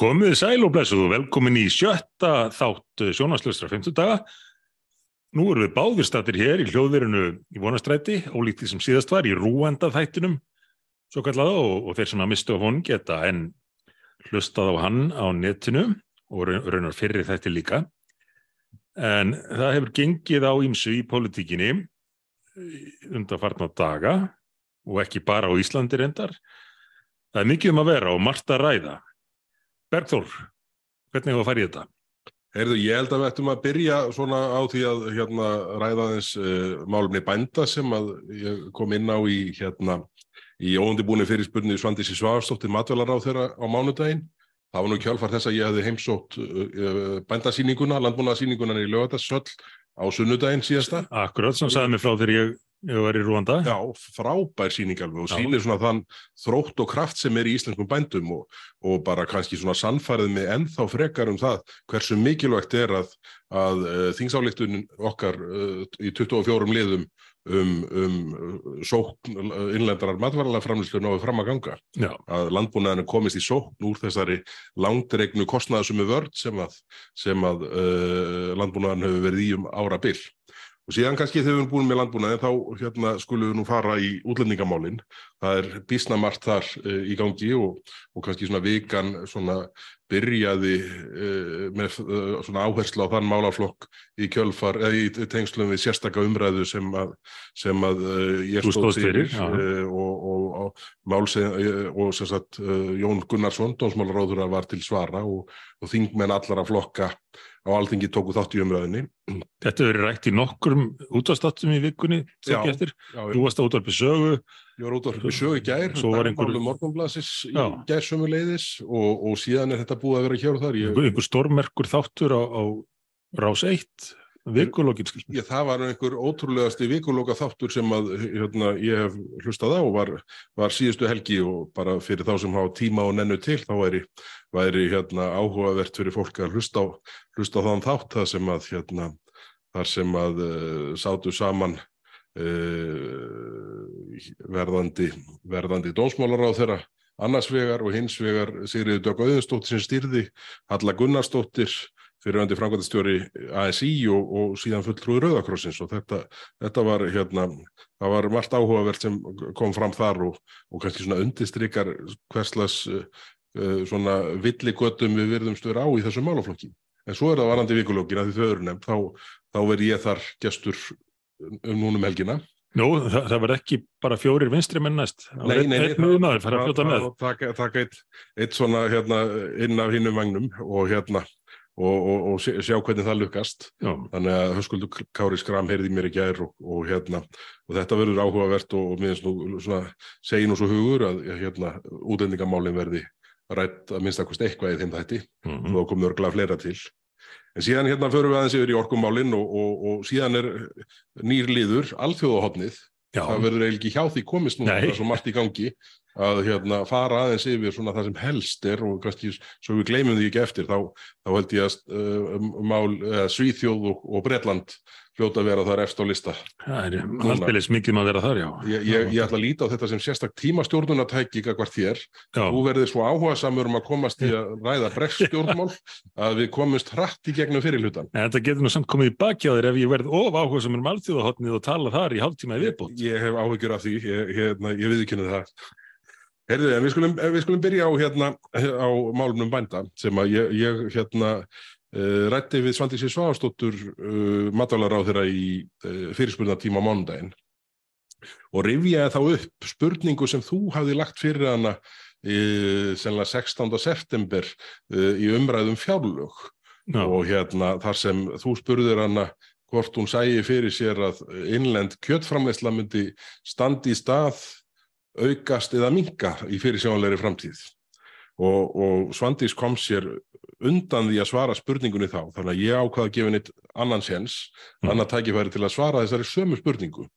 Komið sæl og blessuð og velkomin í sjötta þátt sjónaslöstra 50 daga. Nú erum við báðir statir hér í hljóðverinu í vonastræti, ólíkt því sem síðast var í rúenda þættinum, svo kallaða, og, og þeir sem að mistu á hon geta en hlustað á hann á netinu og raunar fyrir þætti líka. En það hefur gengið á ímsu í politíkinni undanfarnar daga og ekki bara á Íslandi reyndar. Það er mikið um að vera og margt að ræða. Bergþór, hvernig hefur það farið þetta? Heyrðu, ég held að við ættum að byrja svona á því að hérna, ræða þess uh, málumni bænda sem að ég kom inn á í, hérna, í óundibúni fyrirspurni Svandísi Svavarsdóttir matvælar á þeirra á mánudaginn. Það var nú kjálfar þess að ég hefði heimsótt uh, bændasýninguna, landbúnaðasýninguna í lögatarsöll á sunnudaginn síðasta. Akkurat, sem sagði mig frá þegar ég Ég var í Rúanda. Já, frábær síning alveg og sínir svona þann þrótt og kraft sem er í íslenskum bændum og, og bara kannski svona sannfærið með ennþá frekar um það hversu mikilvægt er að, að uh, þingsáleiktunin okkar uh, í 24 liðum um, um sókn innlendarar matværalega framlýslu náðu fram að ganga. Já. Að landbúnaðinu komist í sókn úr þessari langdregnu kostnæðasumi vörd sem að, sem að uh, landbúnaðinu hefur verið í um ára byll. Og síðan kannski þegar við erum búin með landbúnaði þá hérna, skulum við nú fara í útlendingamálinn. Það er bísnamart þar uh, í gangi og, og kannski svona vikan svona byrjaði uh, með uh, svona áherslu á þann málaflokk í kjölfar, eða í tengslum við sérstakka umræðu sem að, sem að ég stóð fyrir og, og, og, málseg, og sem sagt Jón Gunnarsson, dónsmálaráður var til svara og þingmenn allara flokka á alþingi tóku þátt í umræðinni. Þetta verið rætt í nokkrum útvarstattum í vikunni, já, já, þú varst á útvarpi sögu. Ég var útvarpi sögu í gær, svo var einhver... morgunblasis í gær sömu leiðis og, og síðan er þetta búið að vera hér og þar. Ég... Einhver stórmerkur þáttur á, á rás 1 vikulókin Já, það var einhver ótrúlegasti vikulóka þáttur sem að hérna, ég hef hlustað á var, var síðustu helgi og bara fyrir þá sem hafa tíma og nennu til þá væri, væri hérna, áhugavert fyrir fólk að hlusta á, hlusta á þann þátt þar sem að, hérna, þar sem að uh, sátu saman uh, verðandi, verðandi dónsmálar á þeirra annarsvegar og hinsvegar Sigriður Dögg Auðunstóttir sem styrði Halla Gunnarsdóttir fyrirvændi framkvæmastjóri ASI og, og síðan fulltrúi Rauðakrossins og þetta, þetta var hérna, það var margt áhugavert sem kom fram þar og, og kannski svona undistrykar hverslas uh, svona villigötum við virðumst vera á í þessu málaflokki. En svo er það varandi vikulókin að því þau eru nefnd, þá, þá verð ég þar gestur um núnum helgina. Nú, það, það var ekki bara fjórir vinstri menn næst. Nei, nei, einn mjög maður fara að fljóta með. Það taka eitt, eitt svona hérna inn af hinnum vagnum og hérna og, og, og sjá hvernig það lukast Já. þannig að höskuldur Kári Skram heyrði mér í gær og, og hérna og þetta verður áhugavert og finnst nú svona segi nú svo hugur að hérna útlendingamálin verði rætt að minnst eitthvað í þeim þætti. Mm og -hmm. þá komur örgla fleira til. En síðan hérna förum við aðeins yfir í orkumálin og síðan er nýr liður alþjóðahotnið það verður eiginlega ekki hjá því komist nú það er svo margt í gangi að hérna, fara aðeins yfir svona það sem helst er og kannski svo við gleymum því ekki eftir þá, þá held ég að uh, mál, uh, Svíþjóð og, og Bretland hljóta að vera þar eftir á lista. Það er haldilis mikið maður að vera þar, já. Ég, ég, ég ætla að líta á þetta sem sérstak tímastjórnunatæki hvert þér, já. þú verðir svo áhuga samur um að komast í að ræða bregstjórnmál að við komumst hratt í gegnum fyrirlutan þetta getur nú samt komið í þér ef ég verð of áhuga samur um alþjóðahotnið og tala þar í hálftíma í viðbútt Ég hef áhugjur af því, ég, hérna, ég viðkynna það Herðu, en við skulum, við skulum byrja á, hérna, á málumnum bænda sem að ég, ég hérna, uh, rætti við Svandísi Svavastóttur uh, matvalar á þeirra í uh, fyrirspurnatíma mánudaginn og rifjaði þá upp spurningu sem þú hafði lagt fyrir hana sennilega 16. september í umræðum fjárlög Já. og hérna þar sem þú spurður hana hvort hún sægi fyrir sér að innlend kjötframleysla myndi standi í stað aukast eða minka í fyrirsjónleiri framtíð. Og, og Svandís kom sér undan því að svara spurningunni þá. Þannig að ég ákvaði að gefa henni annan séns, Mm. annan tækifæri til að svara þessari sömu spurningu.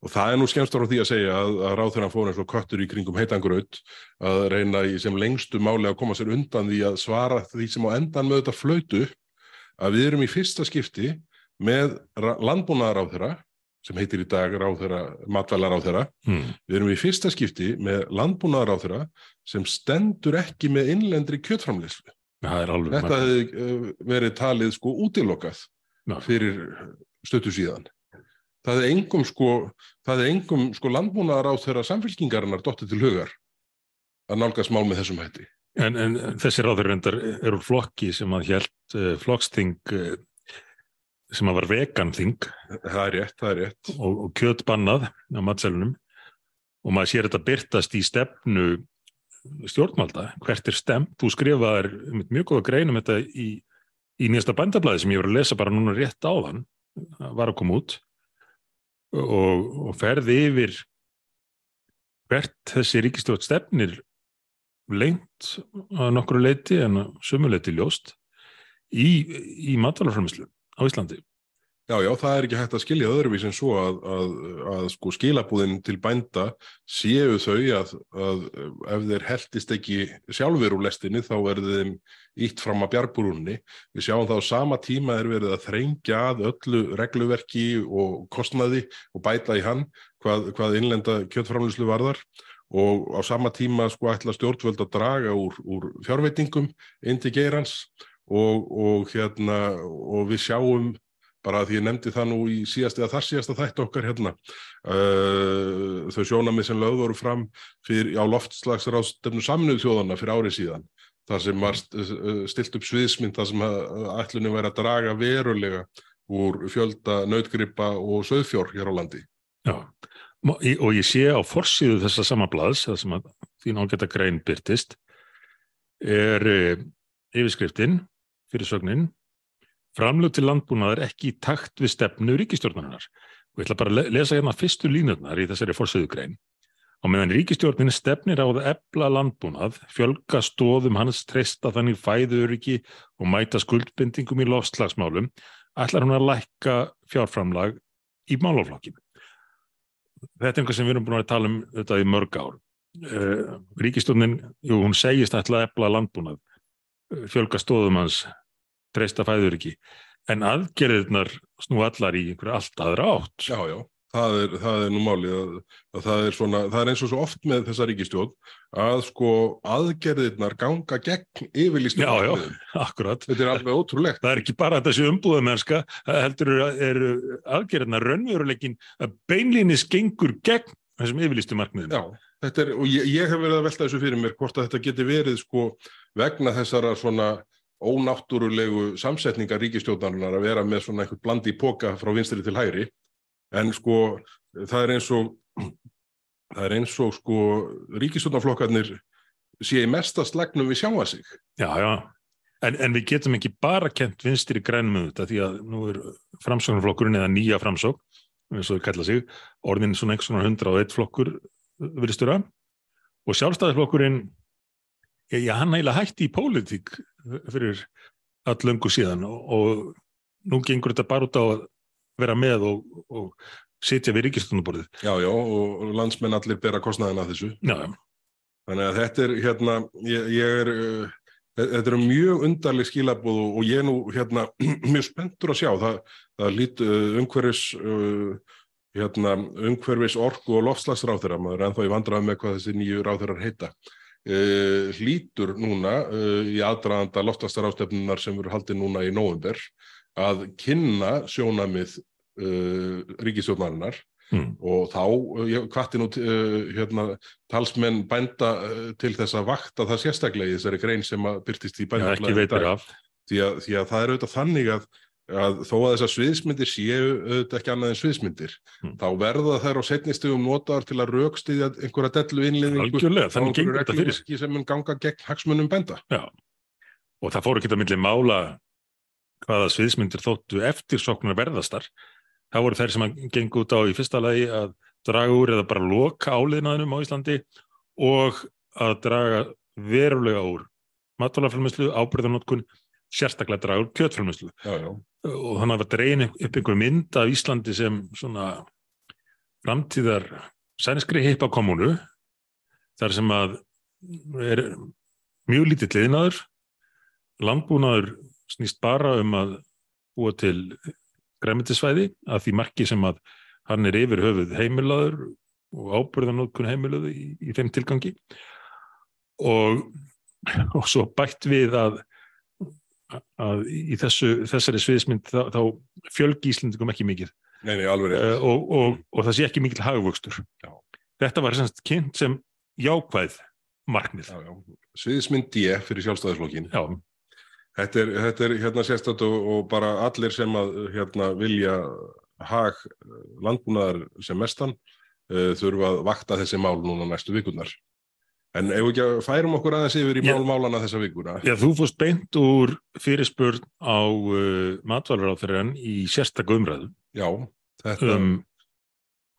Og það er nú skemmstur á því að segja að, að ráþurann fór eins og köttur í kringum heitangraut að reyna í sem lengstu máli að koma sér undan því að svara því sem á endan með þetta flautu að við erum í fyrsta skipti með landbúnaðar á þeirra sem heitir í dag matvælar á þeirra. Mm. Við erum í fyrsta skipti með landbúnaðar á þeirra sem stendur ekki með innlendri kjötframleyslu. Þetta hefði uh, verið talið sko útilokað Já. fyrir stöttu síðan. Það er engum sko, það er engum sko landbúnaðar á þeirra samfélkingarinnar dottið til hugar að nálgast mál með þessum hætti. En, en þessi ráður reyndar er úr flokki sem að hjælt uh, flokksting uh, sem að var veganþing Það er rétt, það er rétt. og, og kjöt bannað á matselunum og maður sér þetta byrtast í stefnu stjórnvalda, hvert er stemt þú skrifaðir um mjög góða grein um þetta í, í nýjasta bændablaði sem ég var að lesa bara núna rétt áðan. Það var að koma út. Og, og ferði yfir hvert þessi ríkistjórn stefnir lengt að nokkru leiti en að sumuleiti ljóst í, í matvælarframislu á Íslandi. Já, já, það er ekki hægt að skilja öðruvís en svo að, að, að sko skilabúðin til bænda séu þau að, að ef þeir heldist ekki sjálfur úr lestinni þá verður þeim ítt fram að bjargbrúnni. Við sjáum það á sama tíma er verið að þrengja að öllu regluverki og kostnaði og bæta í hann hvað, hvað innlenda kjötframlýslu varðar og á sama tíma sko ætla stjórnvöld að draga úr, úr fjárveitingum inn til geirans og, og hérna og við sjáum bara því ég nefndi það nú í síðast eða þar síðasta þætti okkar hérna uh, þau sjónamið sem lögð voru fram fyrir, á loftslagsráðstefnu saminuð þjóðana fyrir árið síðan þar sem var stilt upp sviðsmynd þar sem ætlunni væri að draga verulega úr fjölda nautgripa og söðfjór hér á landi. Já, og ég sé á forsýðu þessa sama blaðs, það sem að þín ágæta grein byrtist, er yfirskriftin fyrir sögnin framlög til landbúnaðar ekki í takt við stefnu ríkistjórnarinnar. Og ég ætla bara að lesa hérna fyrstu línurnar í þessari forsöðugrein. Og meðan ríkistjórnin stefnir á að ebla landbúnað, fjölga stóðum hans treysta þannig fæðuriki og mæta skuldbindingum í lofslagsmálum, ætlar hún að lækka fjárframlag í málaflokkinu. Þetta er einhvað sem við erum búin að tala um þetta í mörg ár. Uh, ríkistjórnin, jú, hún segist ætla að ebla landbúnað, fjölga stóðum hans treysta fæður ekki en aðgerðirnar snú allar í einhverju allt aðra átt. Já, já, það er, það er nú málið að, að það, er svona, það er eins og svo oft með þessa ríkistjón að sko aðgerðirnar ganga gegn yfirlýstum Já, já, akkurat. Þetta er alveg ótrúlegt. Það er ekki bara þessi umbúða mennska heldur er aðgerðirnar raunveruleikin að beinlýnis gengur gegn þessum yfirlýstum markmiðum. Já, þetta er, og ég, ég hef verið að velta þessu fyrir mér hvort að þetta geti verið sko vegna þessara svona ónáttúrulegu samsetningar ríkistjóðnarinnar að vera með svona einhvern blandi póka frá vinstri til hægri. En sko það er eins og það er eins og sko ríkistjóðnarflokkarnir sé í mesta slagnum við sjáa sig. Já, já, en, en við getum ekki bara kent vinstri grænum um þetta því að nú er framsóknarflokkurinn eða nýja framsókn eins og þau kalla sig, orðin svona einhvers svona 101 flokkur viðstura og sjálfstæðisflokkurinn já, hann eiginlega hætti í pólitík fyrir allöngu síðan og, og nú gengur þetta bara út á að vera með og, og sitja við ríkistunarborðið. Já, já, og landsmenn allir bera kostnaðina þessu. Já, já. Þannig að þetta er, hérna, ég, ég er, uh, þetta eru mjög undarleg skilabóð og ég er nú, hérna, mjög spenntur að sjá. Það, það lít uh, umhverfis, uh, hérna, umhverfis orku og lofslagsráþurra, maður er ennþá í vandrað með hvað þessi nýju ráþurrar heita. Uh, hlýtur núna uh, í aðdraðanda loftastarafstefnunar sem verður haldið núna í nóvember að kynna sjónamið uh, ríkistjórnarinnar Mm. og þá, ég hvati nú hérna, talsmenn bænda til þess að vakta það sérstaklega í þessari grein sem að byrtist í bænda Já, ekki veitir af. Því að, því að það er auðvitað þannig að að þó að þessar sviðsmyndir séu auðvitað ekki annað en sviðsmyndir Mm. þá verða þær á setnistegum notaðar til að raukstiðja einhverja dellu innliðingu gengur þetta fyrir sig. sem mun ganga gegn hagsmunum bænda Já, og það fór ekki að milli mála hvaða sviðsmyndir þóttu eftirsóknar verðastar. Það voru þær sem að gengu út á í fyrsta lagi að draga úr eða bara loka áliðnaðinum á Íslandi og að draga verulega úr matvælaframlæslu, ábyrðanótkun, sérstaklega já, já. Og þannig að var dregin upp einhver mynd af Íslandi sem svona framtíðar sænskri heipa kommunu þar sem að er mjög lítið liðnaður landbúnaður snýst bara um að búa til græmitisvæði að því marki sem að hann er yfir höfuð heimilaður og ábyrðanótkun heimiluðu í, í þeim tilgangi. Og, og svo bætt við að að í þessu, þessari sviðismynd þá, þá fjölgi Íslendingum ekki mikið Nei, nei, uh, og, og, og það sé ekki mikil hagvöxtur. Já. Þetta var semst kynnt sem jákvæð markmið. Já, já. Sviðismynd D fyrir sjálfstæðisflokkin. Já, Þetta er, þetta er hérna sérstætt og, og bara allir sem að hérna vilja hag eh, landbúnaðar sem mestan uh, þurfa að vakta þessi mál núna næstu vikurnar. En ef við ekki að færum okkur aðeins yfir í málmálana þessa vikuna. Já, þú fórst beint úr fyrirspurn á uh, matvælaráþurinn í sérstaka umræðu Já, þetta um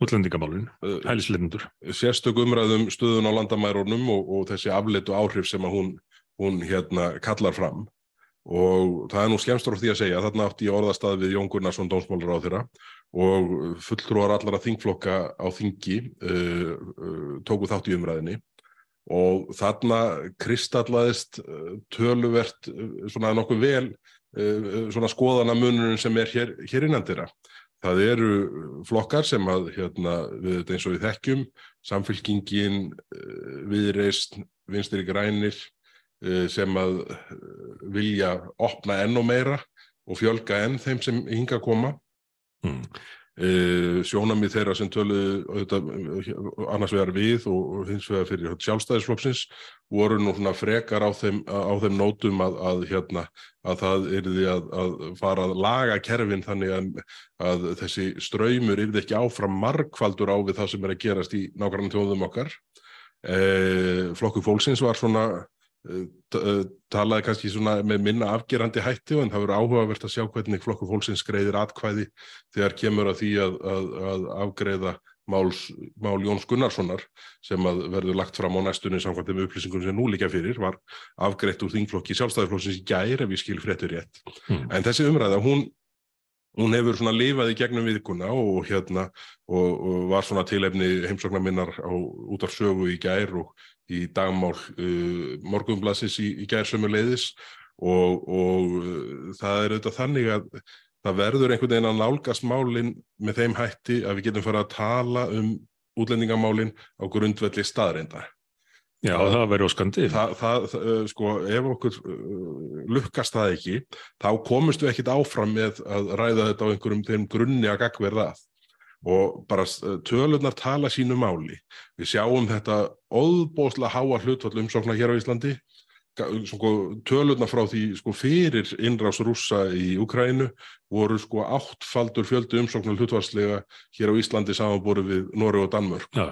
útlendingamálun, uh, hælisleitundur. sérstök umræðum stöðun á landamærunum og, og þessi afleitu áhrif sem að hún, hún hérna kallar fram og það er nú skemmst frá því að segja þarna átti ég orðastað við Jón Gunnarsson dómsmálar á þeirra og fulltrúar allara þingflokka á þingi uh, uh, tóku þátt í umræðinni og þarna kristallaðist uh, töluvert uh, svona nokkuð vel uh, svona skoðana munurinn sem er hér, hér innan þeirra Það eru flokkar sem að, hérna, við þetta eins og við þekkjum, samfylkingin, eh, viðreist, vinstri grænir, eh, sem að eh, vilja opna enn og meira og fjölga enn þeim sem hinga að koma. Mm. Uh, sjónamið þeirra sem töluðu eh, annars vegar við og, hins vegar fyrir sjálfstæðisflokksins voru nú svona frekar á þeim, á þeim nótum að, að, hérna, að það yrði að, að fara að laga kerfin þannig að, þessi ströymur yrði ekki áfram margfaldur á við það sem er að gerast í nákvæmlega tjóðum okkar. Uh, Flokku fólksins var svona talaði kannski svona með minna afgerandi hætti en það verður áhugavert að sjá hvernig flokku fólksins greiðir atkvæði þegar kemur að því að, að, að afgreiða máls, mál Jóns Gunnarssonar sem að verður lagt fram á næstunni samkvæmt þeim upplýsingum sem nú líka fyrir var afgreitt úr þingflokki sjálfstæðisflokksins í gær ef ég skil fréttur rétt. Mm. En þessi umræða, hún, hún hefur svona lifað í gegnum viðkuna og hérna og, og var svona tilefni heimsóknar minnar á út af sögu í gær og í dagmál uh, morgunblassis í, í gær sömu leiðis og, og uh, það er auðvitað þannig að það verður einhvern veginn að nálgast málin með þeim hætti að við getum fara að tala um útlendingamálin á grundvelli staðreinda. Já, Það- það verður óskandi. Það, það, uh, sko, ef okkur uh, lukkast það ekki, þá komumst við ekkit áfram með að ræða þetta á einhverjum þeim grunni að gagverða að. Og bara uh, tölurnar tala sínu máli. Við sjáum þetta óðbóðslega háa hlutfall umsóknar hér á Íslandi. Sko, tölurnar frá því sko, fyrir innrás rússa í Ukrænu voru sko áttfaldur fjöldi umsóknar hlutfallslega hér á Íslandi samanborið við Noreg og Danmörk Já,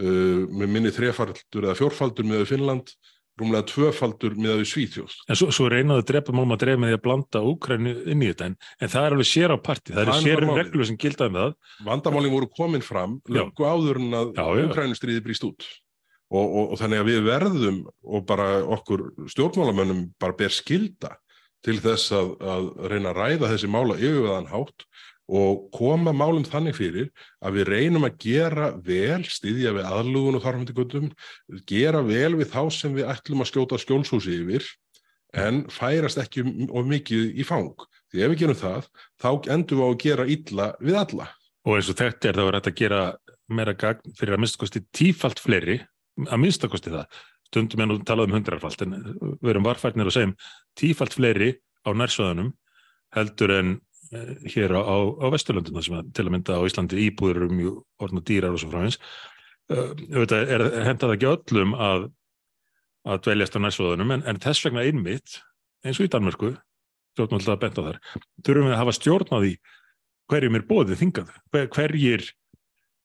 með minni þrefaldur eða fjórfaldur með Finnland, rúmlega tvöfaldur með Svíþjóð. en svo, svo reynaðu að drepa málum að drefa með því að blanda Úkrænu inn í þetta, en, en það er alveg sér á parti, það eru er sér reglur sem gildaði með það. Vandamálin voru komin fram Já. löngu áður en að. Ukrænustriði brýst út. Og, og, og þannig að við verðum og bara okkur stjórnmálamönnum bara ber skilda til þess að, að reyna að ræða þessi mála yfirveðan hátt og koma málum þannig fyrir að við reynum að gera vel, styðja við aðlugun og þarfandi gera vel við þá sem við ætlum að skjóta skjólshúsi yfir en færast ekki of mikið í fang. Því ef við gerum það, þá endum við á að gera illa við alla. Og eins og þetta er það var hægt að gera meira gagn fyrir að minnstakosti tífalt fleiri, að minnstakosti það. Stundum er nú talað um hundrarfalt, en við erum varfærnir og segjum tífalt fleiri á nærsöðunum heldur en hér á, á, Vesturlöndum, sem að, til að mynda á Íslandi íbúður eru mjög orðn og dýrar og svo frá eins. Þetta er hendað ekki öllum að, að dveljast á nærsöðunum, en, en þess vegna einmitt, eins og í Danmörku, stjórnum alltaf að benda þar, þurfum við að hafa stjórn á því hverjum er bóðið þingað, hver, hverjir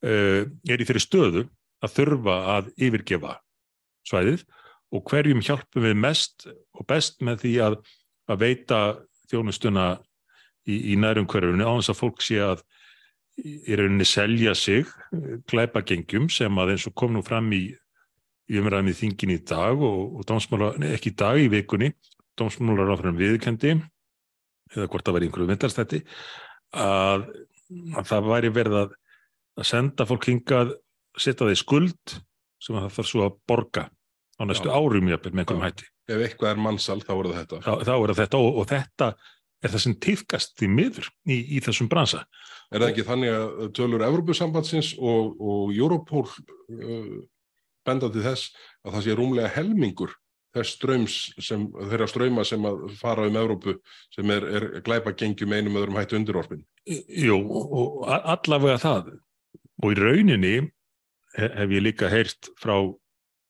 uh, er í þeirri stöðu að þurfa að yfirgefa svæðið og hverjum hjálpum við mest og best með því að, að veita þjónustuna í, í nærum hverjunni á þess að fólk sé að í rauninni selja sig eh, glæpagengjum sem að eins og kom nú fram í, í umræðum í þingin í dag og, og dómsmála, nei, ekki í dag í vikunni dómsmálar áfram viðkendi eða hvort það var í einhverju vindarstætti að, að það væri verið að, að senda fólk hingað setja það í skuld sem það þarf svo að borga á næstu Já. árum með einhverjum Já. hætti. Ef eitthvað er mannsal, þá er þetta. Þá, þá er þetta og, og þetta er það sem týðkast því miður í, í þessum bransa. Er það ekki þannig að tölur Evrópusambandsins og, og Europol uh, benda til þess að það sé rúmlega helmingur þess ströms sem, þeirra ströma sem að fara um Evrópu sem er, er glæpa gengjum einum öðrum hættu undirorfin. Jú, og allavega það. Og í rauninni hef ég líka heyrt frá,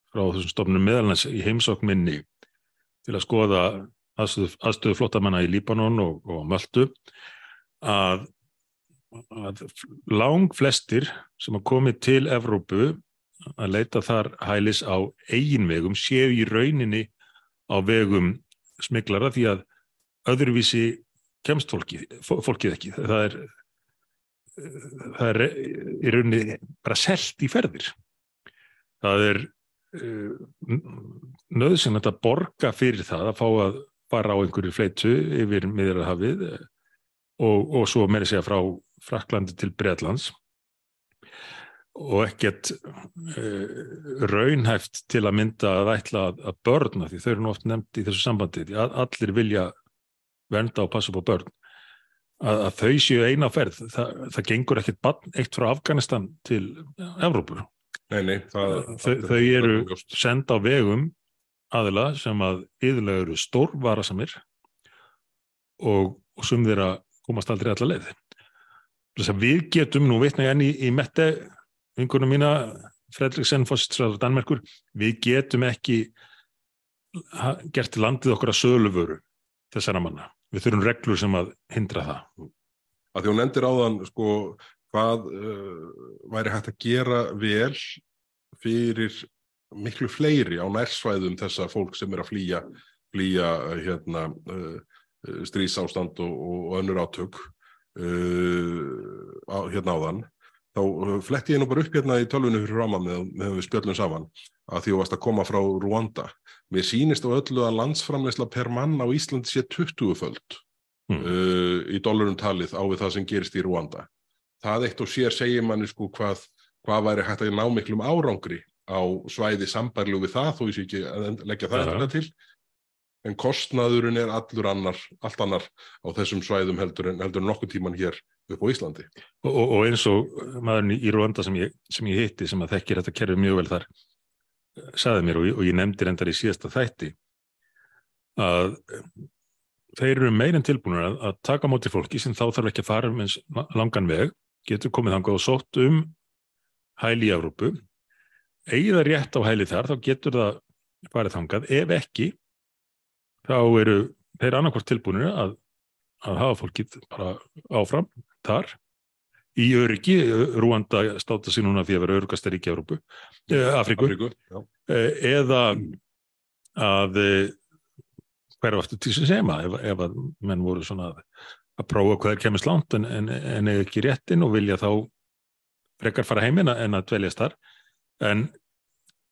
frá þessum stofnum meðalans í heimsókminni til að skoða aðstöðu, aðstöðu flottamanna í Líbanon og, og Möldu að, að lang flestir sem að komi til Evrópu að leita þar hælis á eigin vegum séu í rauninni á vegum smiklara því að öðruvísi kemst fólkið, fólkið ekki. Það er, það er í rauninni bara selt í ferðir. Það er uh, nöðsinn að borga fyrir það að fá að fara á einhverju fleitu yfir miðjarðarhafið og, og svo meira segja frá Fraklandi til Breitlands og ekkert uh, raunhæft til að mynda að ætla að, að börna því þau eru nú oft nefnt í þessu sambandi því að allir vilja vernda og passa på börn að, að þau séu eina ferð. Það, það gengur ekkert bann eitt frá Afganistan til Evrópur Nei, nei, það, þau, þau eru senda á vegum aðila sem að yðurlega eru stórvarasamir og, og sum þeirra komast aldrei allar leið þess að við getum nú vitna ég enn í, í mette vingunum mína, Fredriksen fórstræður Danmerkur, við getum ekki gert landið okkur að söluföru þessara manna. Við þurfum reglur sem að hindra það. Að því hún endur áðan sko hvað uh, væri hægt að gera vel fyrir miklu fleiri á nærsvæðum þessa fólk sem er að flýja, flýja hérna, uh, strísástand og, og önnur átök uh, á, hérna áðan þá uh, fletti ég nú bara upp hérna í tölvunni fyrir framann með, með við spjöllum saman að því þú varst að koma frá Rwanda. Mér sínist á öllu að landsframleysla per mann á Íslandi sé 20 föld mm. uh, í dólarum talið á við það sem gerist í Rwanda. Það eitt og sér segir manni sko hvað, hvað væri hægt að ná miklum árangri á svæði sambarlu við það, þó ég sé ekki að leggja það ja. til, en kostnaðurinn er allur annar, allt annar á þessum svæðum heldur en, heldur nokkuð tíman hér upp á Íslandi. Og, og, eins og maðurinn í Rwanda sem ég, sem ég hitti sem að þekkir þetta kerfið mjög vel þar saði mér og, og ég nefndi reyndar í síðasta þætti að þeir eru meirinn tilbúinur að, að taka móti fólki sem þá þarf ekki að fara um eins langan veg, getur komið þangað og sótt um hæli í Európu eigið það rétt á hæli þar þá getur það farið þangað. Ef ekki þá eru þeir annarkvært tilbúinir að, að hafa fólkið bara áfram þar. Í öryggi, Rúanda státa sér núna því að vera öryggast er ekki Európu, eh, Afriku, Afriku eh, eða að eh, hverja aftur til sem sema ef, ef að menn voru svona að, að prófa hvað er kemist langt en, en, en ekki réttin og vilja þá frekar fara heimina en að dveljast þar en,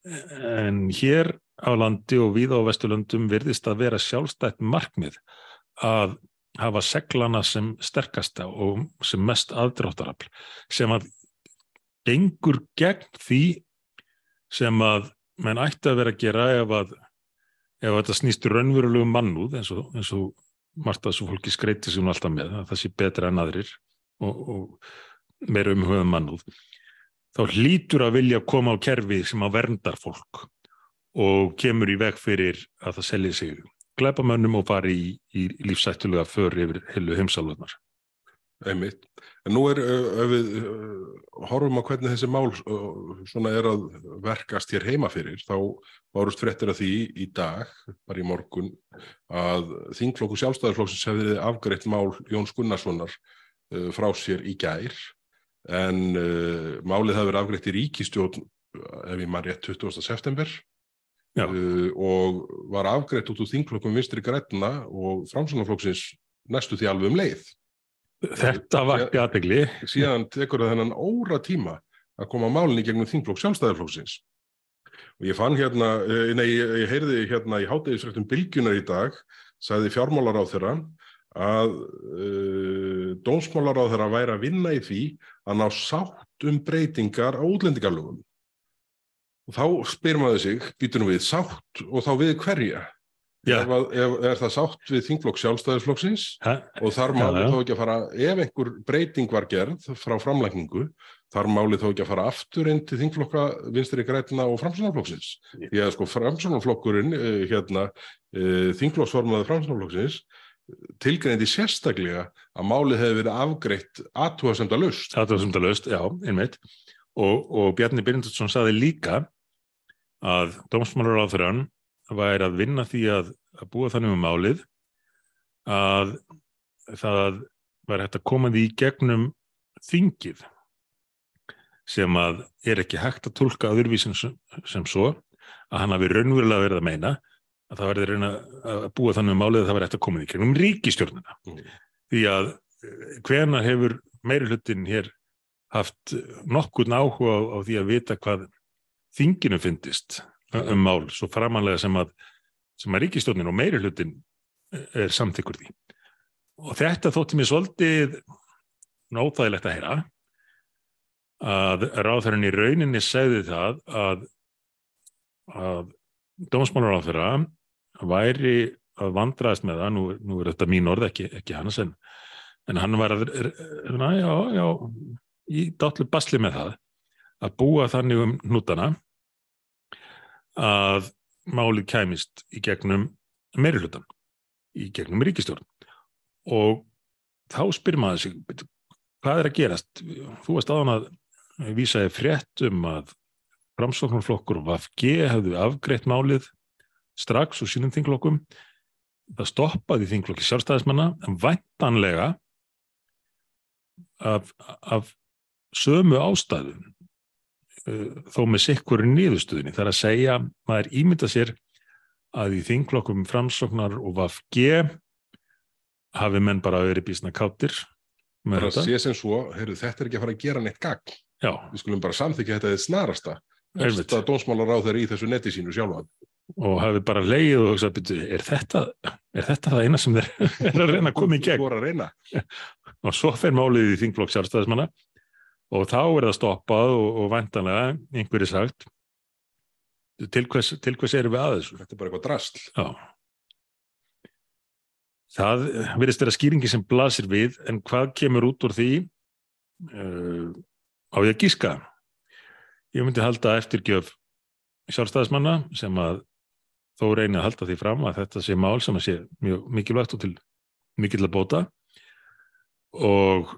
en hér á landi og við á Vesturlundum virðist að vera sjálfstætt markmið að hafa seglana sem sterkasta og sem mest aðdráttarafl sem að gengur gegn því sem að menn ætti að vera að gera ef að ef þetta snýst raunverulegu mannúð eins og, eins og margt að svo fólki skreiti sér nú alltaf með að það sé betra en aðrir og, og meira umhugðan mannúð þá hlýtur að vilja koma á kerfi sem að verndar fólk og kemur í veg fyrir að það selji sig glæpamönnum og fari í, í lífsættulega för yfir heilu heimsálfarnar. Einmitt. En nú er, ef við horfum á hvernig þessi mál svona er að verkast hér heima fyrir, þá varust frettir að því í dag, bara í morgun, að þingflokku sjálfstæðarflokksins hefði afgreitt mál Jóns Gunnarssonar frá sér í gær, en uh, málið hefði verið afgreitt í ríkistjórn, ef ég maður rétt, 20. september, uh, og var afgreitt út úr þingflokkum vinstri grætna og framsunarflokksins næstu því alveg um leið. Þetta var ekki aðtegli. Síðan tekur það þennan óra tíma að koma málinni gegnum þingflokk sjálfstæðarflokksins. Og ég fann hérna, eh, nei, ég heyrði hérna í hátægisrættum bylgjunar í dag, sagði fjármálar á þeirra að uh, eh, dónsmálar á þeirra væri að vinna í því að ná sátt um breytingar á útlendingarlögum. Og þá spyr maður sig, býtunum við, sátt og þá við hverja? Já. ef, ef, er það sátt við þingflokk sjálfstæðisflokksins og þar máli já. þó ekki að fara, ef einhver breyting var gerð frá framlækningu, þar máli þó ekki að fara aftur inn til þingflokka vinstri grætina og framsunarflokksins. Því að sko framsunarflokkurinn, uh, hérna, uh, þingflokksformaði framsunarflokksins, tilgreindi sérstaklega að málið hefði verið afgreitt aðtúasemda laust. Aðtöðsumdalaust, já, einmitt. Og, og Bjarni Byrjundarsson saði líka að dómsmálar á þeirran væri að vinna því að, að búa þannig um málið að það var hægt að koma því í gegnum þingið sem að er ekki hægt að tólka öðruvísin sem, sem svo að hann hafi raunverulega verið að meina að það verði reyna að búa þannig um málið að það var hægt að koma í gegnum ríkistjórnuna. Mm. Því að hvena hefur meiri hlutin hér haft nokkurn áhuga á, á því að vita hvað þinginu fyndist um mál svo framanlega sem að, sem að ríkistjórnin og meiri hlutin er samþykkur því. Og þetta þótti mér svolítið nóþægilegt að heyra að ráðherran í rauninni segði það að, að dómsmálaráðherra væri að vandraðast með það, nú, nú er þetta mín orð ekki, ekki hans en, en hann var að, na, já, já, í dátlu basli með það að búa þannig um hnútana að málið kæmist í gegnum meirihlutan, í gegnum ríkistjórn og þá spyr maður sig, "Bíddu, hvað er að gerast? Þú varst aðan að vísaði frétt um að framsóknarflokkur og VFG hefðu afgreitt málið strax úr sínum þinglokkum það stoppaði þinglokki sjálfstæðismanna en væntanlega af, af sömu ástæðum uh, þó með sikkur nýðustuðinni þar að segja, maður ímynda sér að í þinglokkum framsóknar og VFG hafi menn bara verið bísna káttir með Bara þetta sé sem svo, heyrðu, þetta er ekki að fara að gera neitt gagn. Já, Við skulum bara samþykja þetta eða snarasta. Einmitt. Þetta dómsmálar á þeirri í þessu neti sínu sjálfa. Og hafi bara leið og hugsað, "Bíddu, er þetta, er þetta það eina sem þeir er að reyna að koma í gegn? og svo fer málið í þingflokk sjálfstæðismanna. Og þá er það stoppað og, og væntanlega einhverju sagt til hvers, til hvers erum við að þessu? Þetta er bara eitthvað drasl. Já. Það verðist vera skýringi sem blasir við en hvað kemur út úr því uh, á ég að gíska? Ég myndi halda eftirgjöf sjálfstæðismanna sem að þó reyni að halda því fram að þetta sé mál sem að sé mjög mikilvægt og til mikill að bóta. Og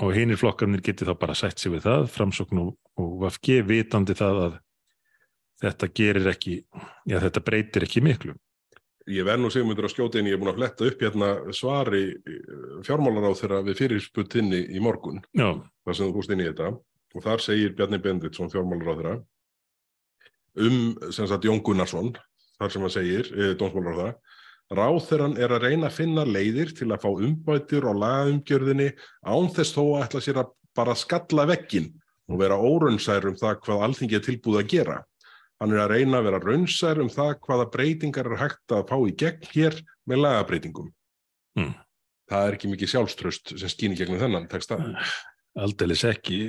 og hinir flokkarnir geti þá bara sætt sig við það, framsókn og, og VFG vitandi það að þetta gerir ekki, já þetta breytir ekki miklu. Ég verð nú segmundur að skjóta inn, ég er búin að fletta upp hérna svari fjármálar á þeirra við fyrirsputtinni í morgun, Já, þar sem þú fórst inn í þetta, og þar segir Bjarni Benditsson fjármálar á þeirra um, sem sagt, Jón Gunnarsson, þar sem hann segir, e, dómsmálar á þeirra, ráþeran er að reyna að finna leiðir til að fá umbætur á lagaumgjörðinni án þess þó að ætla sér að bara skalla veggin og vera óraunsær um það hvað alþingi er tilbúið að gera. Hann er að reyna að vera raunsær um það hvaða breytingar er hægt að fá í gegn hér með lagabreitingum. Mm. Það er ekki mikið sjálfströst sem skýn í gegnum þennan texta. aldeilis ekki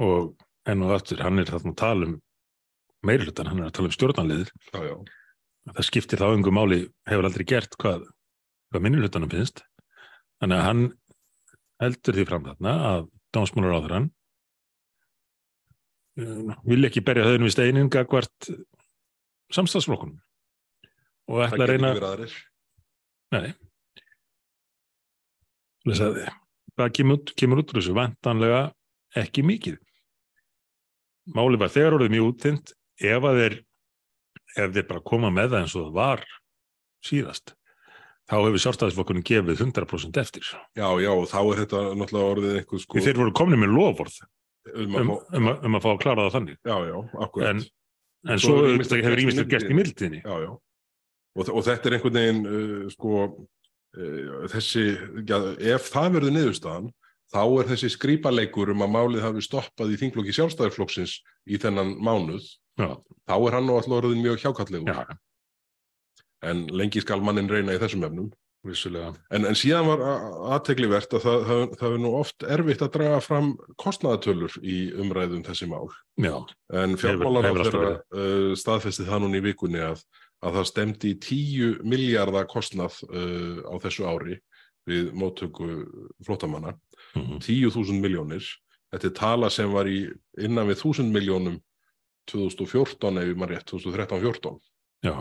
og enn og aftur, hann er þarna að tala um meirhlutan, hann er að tala um stjórnanliðir það skiptir þá einhver máli hefur aldrei gert hvað, hvað minnihlutanum finnst þannig að hann heldur því fram þarna að dómsmúlar á þeirran vil ekki berja höfðun við steinin gagvart samstagsflokkunum og Það ætla að reyna. Nei. Þess að hvað kemur, út- kemur út úr þessu vantanlega ekki mikið. Málið var þegar orðið mjög útþynt ef að þeir ef þeir bara koma með það eins og það var síðast þá hefur sjálfstæðisflokkunum gefið 100% eftir. Já, já, og þá er þetta náttúrulega orðið einhver sko þeir voru komni með lofvorð um um, um, um að fá að klára það þannig. já, já, akkurat. En, en Svo svo hefur ýmislegt gerst í mildinni. Já, já. Og, og þetta er einhvern veginn, uh, sko, uh, þessi, já, ef það verður niðurstaðan, þá er þessi skrýpaleikur um að málið hafi stoppað í þinglokki sjálfstæðarflokksins í þennan mánuð, Já, þá er hann nú alltaf orðin mjög hjákallegur. já, En lengi skal mannin reyna í þessum efnum. En, en síðan var aðteglivert að það, það, það er nú oft erfitt að draga fram kostnaðatölur í umræðum þessi mál. Já, En fjármálar uh, staðfesti það núna í vikunni að, að það stemdi í 10 miljardar kostnað uh, á þessu ári við móttöku flótamanna, Mhm. 10.000 miljónir. Þetta er tala sem var í innan við 1000 miljónum 2014 ef maður rétt, 2013-14 Já,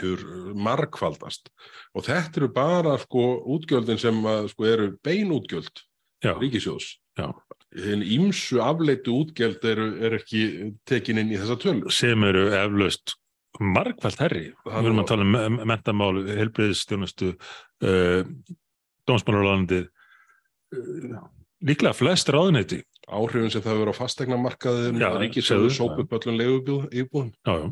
hefur uh, margfaldast og þetta eru bara sko útgjöldin sem að, sko, eru beinútgjöld já, ríkisjóðs. já. En ímsu afleitu útgjöld eru, eru ekki tekin inn í þessa tölu. sem eru eflaust margfælt herri. Við erum að tala um me- mentamál, helbriðistjónustu, uh, dómsmálarlandið, uh, líklega flest ráðuneyti. Áhrifin sem það verður á fastegna markaðin, Já, ríkisjóður segðu, sóp upp öllum leigubíðum. Já, já,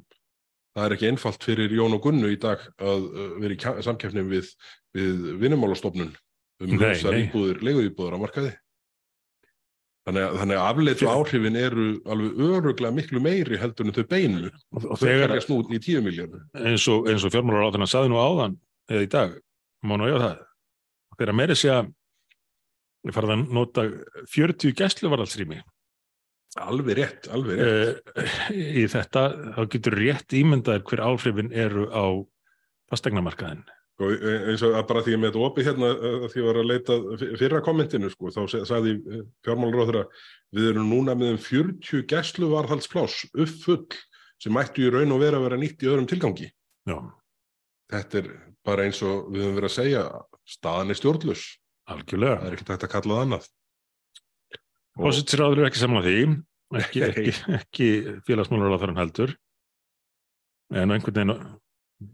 Það er ekki einfalt fyrir Jón og Gunnu í dag að uh, vera í samkeppni við, við vinnumálastofnun um nei. íbúðir, leiguíbúður á markaði. Þannig að, þannig að afleitu áhrifin eru alveg öruglega miklu meiri heldur en þau beinu. og, og Þau þegar fæljast nú í 10 miljónu. eins og, og fjármálaráðurinn saði nú áðan eða í dag, má nú eiga það þegar meiri sé að ég farið að nota 40 gæsluvarðalsrými Alveg rétt, alveg rétt. uh, í þetta, þá getur rétt ímyndaðir hver áhrifin eru á fastegnamarkaðin. Sko, e- eins og að bara því ég með þetta opið hérna að því ég var að leita fyrra kommentinu sko, þá sagði fjármálaróðra við erum núna með um 40 gæsluvarðhaldsplás uppfull sem mættu í raun og vera að vera nýtt í öðrum tilgangi. Já, Þetta er bara eins og við höfum verið að segja staðan er stjórnlus. Það algjörlega. er ekki tægt að kalla það annað. Fósitsráður er ekki saman því, ekki, ekki, ekki félagsmálaráðurinn heldur, en einhvern veginn,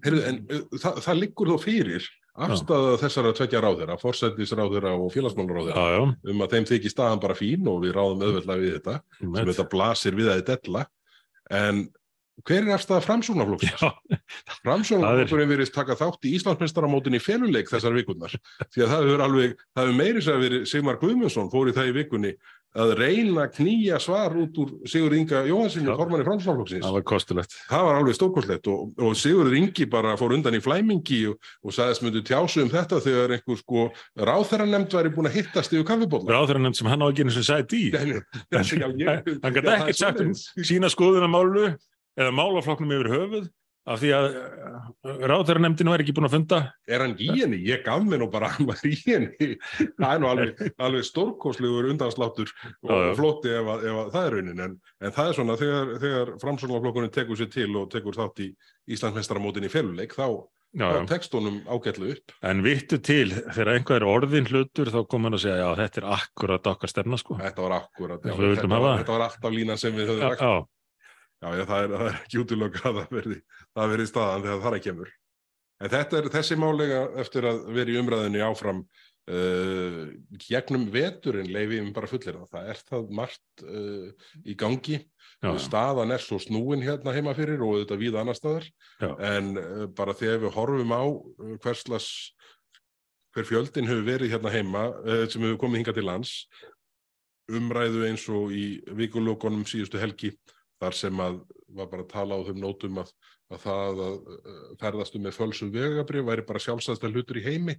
Heyrðu, en uh, það, það liggur þó fyrir afstæða þessara tvekja ráðherra, forsættisráðherra og félagsmálaráðherra um að þeim þykir staðan bara fín og við ráðum auðveldlega við þetta. sem með, þetta blasir við að þetta della en hver er afstæða framsóknarflokksins? Framsóknarflokkurinn verið taka þátt í Íslandsmeistaramótin í feluleik þessar vikurnar því að það hefur alveg, það hefur meiri sér verið Sigmar Guðmundsson fór í það í vikunni að reyna að knýja svar út úr Sigur Inga Jóhansinni, Já. formanni Framsóknarflokksins það var kostulegt. það var alveg stórkostlegt og, og Sigur Ingi bara fór undan í flæmingi og, og sagðist myndu tjásu um þetta þegar einhver sko ráþæranemnd væri búin að hittast yfir kaffibólla Ráðurinn sem hann á ekki eins og sæti í. hann gæti ekkert sagt um sína skoðun að málu eða málaflokknum yfir höfuð af því að ráðherra nefndin var ekki búin að funda er hann í henni? Ég gaf mér nú bara hann var í henni. Það er nú alveg, alveg stórkoslegur undansláttur og Já, já. flótti ef, að, ef að það er raunin. En, en það er svona þegar, þegar framsóknarflokkurinn tekur sér til og tekur þátt í Íslandsmeistaramótin í feluleik, þá, já, þá já. tekst honum ágætlu upp. en vittu til þegar einhver er orðin hlutur þá kom hann að segja já þetta er akkurat okkar stefna sko Þetta var akkurat. Vildum þetta, hafa. var, þetta var alltaf línan sem við höfum já, já, Já, já, það er, það er ekki útilöka að það verði, það verði staðan þegar það er kemur. En þetta er þessi málega eftir að vera í umræðinni áfram uh, gegnum veturinn leifi um bara fullir það. Það er það margt uh, í gangi. já, Staðan er svo snúin hérna heima fyrir og þetta víða annar staðar. Já. En uh, bara þegar við horfum á hverslas, hver fjöldin hefur verið hérna heima sem hefur komið hingað til lands, umræðu eins og í vikulókonum síðustu helgi þar sem að var bara að tala á þeim nótum að, að það að uh, ferðast um með fölsum vegabrif væri bara sjálfsæðsta hlutur í heimi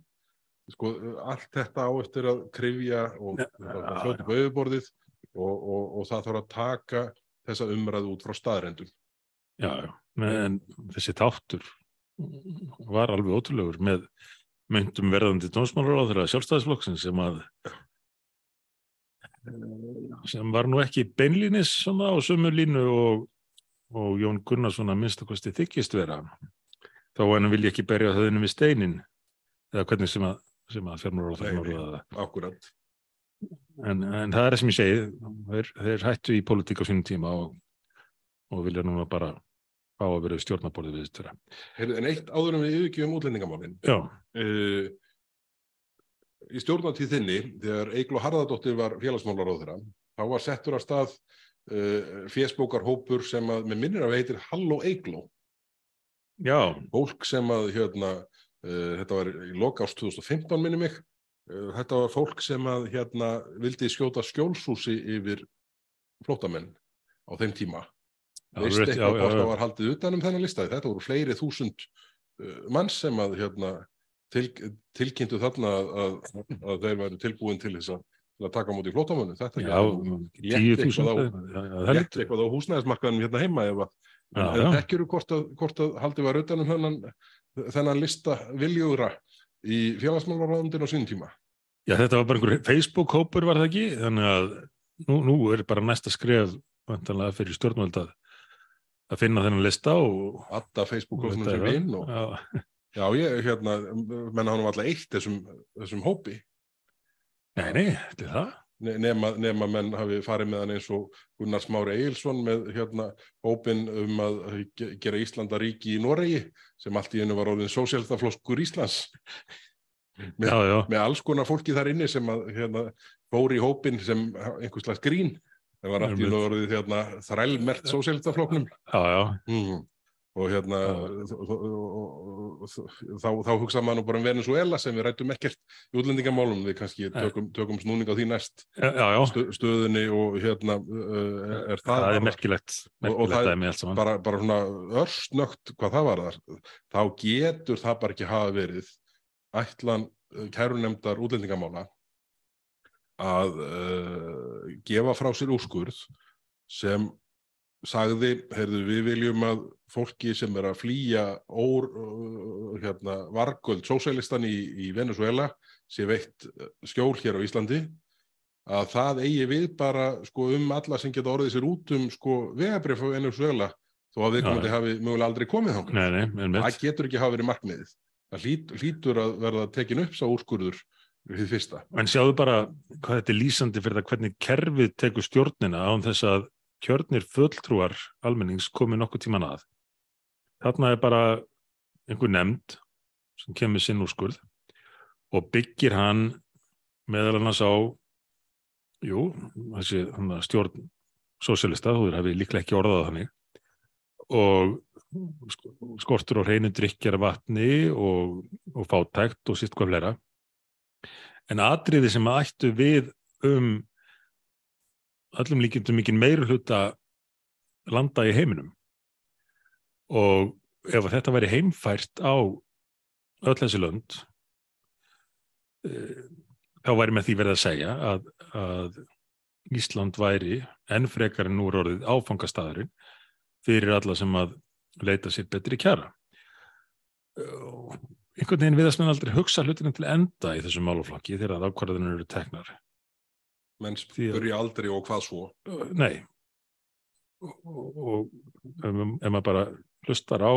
sko, allt þetta á eftir að krifja og Ja, hljóta upp á auðborðið og, og, og það þarf að taka þessa umræðu út frá staðrendum já, já. en þessi þáttur var alveg ótrúlegur með myndum verðandi dómsmálaráður að sjálfstæðisflokksins sem að sem var nú ekki beinlínis svona á sömu línu og, og Jón Gunnarsson að minnstakosti þykist vera. Þá hann vilja ekki berja þauðinu við steinin eða hvernig sem að, sem að það. akkurat en, en það er það sem ég segi þeir, þeir hættu í pólitík á sínum tíma og, og vilja núna bara fá að vera stjórnaborðið við þetta en eitt áður en við yfirgjöfum útlendingamálin. Já, uh, í stjórnatíð þinni þegar Egló Harðardóttir var félagsmálaróðura þá var settur af stað uh, fésbókarhópur sem að með minnir að veitir Halló Egló já, fólk sem að hérna, uh, þetta var í loka ást 2015 minni mig. Uh, þetta var fólk sem að hérna vildi skjóta skjólsúsi yfir flótamenn á þeim tíma. Veist eitthvað hvort það var haldið utan um þennan listaði þetta voru fleiri þúsund uh, manns sem að hérna, til, tilkynntu þarna að, að, að þeir væru tilbúin til þess að, til að taka á móti flótamönnum þetta nú tíu létt eitthvað á- á húsnæðismarkaðanum hérna heima já. þekkjuru hvort að, hvort að haldið var utanum þennan, þennan lista viljugra í félagsmálaráðundin á sínum tíma. Já, þetta var bara einhver Facebook-hópur var það ekki, þannig að nú, nú er bara næsta skref vantanlega fyrir stjórnvöld að, finna þennan lista og Þetta er sem vinn já, ég, hérna, menna hann var alltaf eitt þessum, þessum hópi. Nei, nei, þetta er það. Ne- nema, nema menn hafi farið með hann eins og Gunnar Smári Egilson með hérna hópin um að ge- gera Íslanda ríki í Noregi sem allt í einu var orðin sósjálftaflokkur Íslands. Með- Já, já, með alls konar fólki þar inni sem að hérna, fór í hópin sem einhvers slags grín. Það var allt í einu orðið hérna, þrælmert sósjálftaflokknum já, já, mm. Og hérna þá, þá hugsa maður bara um Venezuela sem við rættum ekkert í útlendingamálum. Við kannski tökum, tökum snúning á því næst. Stöðunni og hérna er það, það er merkilegt, og það er bara, bara svona örsnögt hvað það var þar þá getur það bara ekki hafa verið ætlan kærunemdar útlendingamála að gefa frá sér úrskurð sem sagði, heyrðu, við viljum að fólki sem er að flýja ór, hérna, vargöld sósælistan í, í Venezuela sé veitt skjól hér á Íslandi að það eigi við bara sko, um alla sem geta orðið sér út um sko, vegabrif á Venezuela þó að viðkomandi hafi mögulega aldrei komið mitt. Það getur ekki hafa verið markmiðið. Það hlýt, hlýtur að verða tekin upp sá úrskurður við fyrsta. En sjáðu bara hvað þetta er lýsandi fyrir það hvernig kerfið tekur stjórnina án þess að kjörnir fulltrúar almennings komið nokkuð tíman að. Þarna er bara einhver nefnd sem kemur sinn úrskurð og byggir hann meðal annars á jú, þessi stjórn sósjalista, þú hafi líklega ekki orðað þannig og sko- skortur og hreinu drikkjara vatni og, og fátækt og sýtt hvað fleira en atriði sem ættu við um öllum líkjum mikið meiri hluta landa í heiminum. Og ef að þetta væri heimfært á öll þessi lönd eh, þá væri með því verið að segja að, að Ísland væri enn frekar en nú er orðið áfangastæðurinn fyrir alla sem að leita sér betri kjara. Og einhvern veginn viðast menn aldrei hugsa hlutinu til enda í þessum málaflokki þegar að ákvarðanir eru teknar Menn spurja aldrei og hvað svo. Uh, Nei og, ef, maður bara hlustar á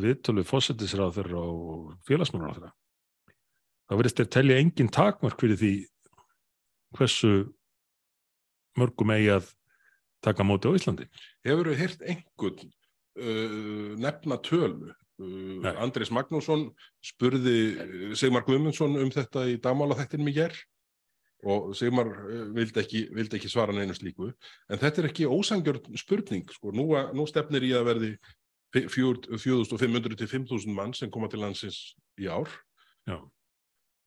viðtölu fósettisráður og félagsmannráður þá verðist þeir telja engin takmark fyrir því hversu mörgum eigi að taka móti á Íslandi. Hefur við heyrt einhvern uh, nefna tölu? Uh, Nei. Andris Magnússon spurði Sigmar Guðmundsson um þetta í dagmála þettin mig ger og Sigmar uh, vildi ekki, vildi ekki svara neinu slíku en þetta er ekki ósangjörn spurning sko. nú, að, nú stefnir í að verði 4500 til 5000 mann sem koma til landsins í ár Já.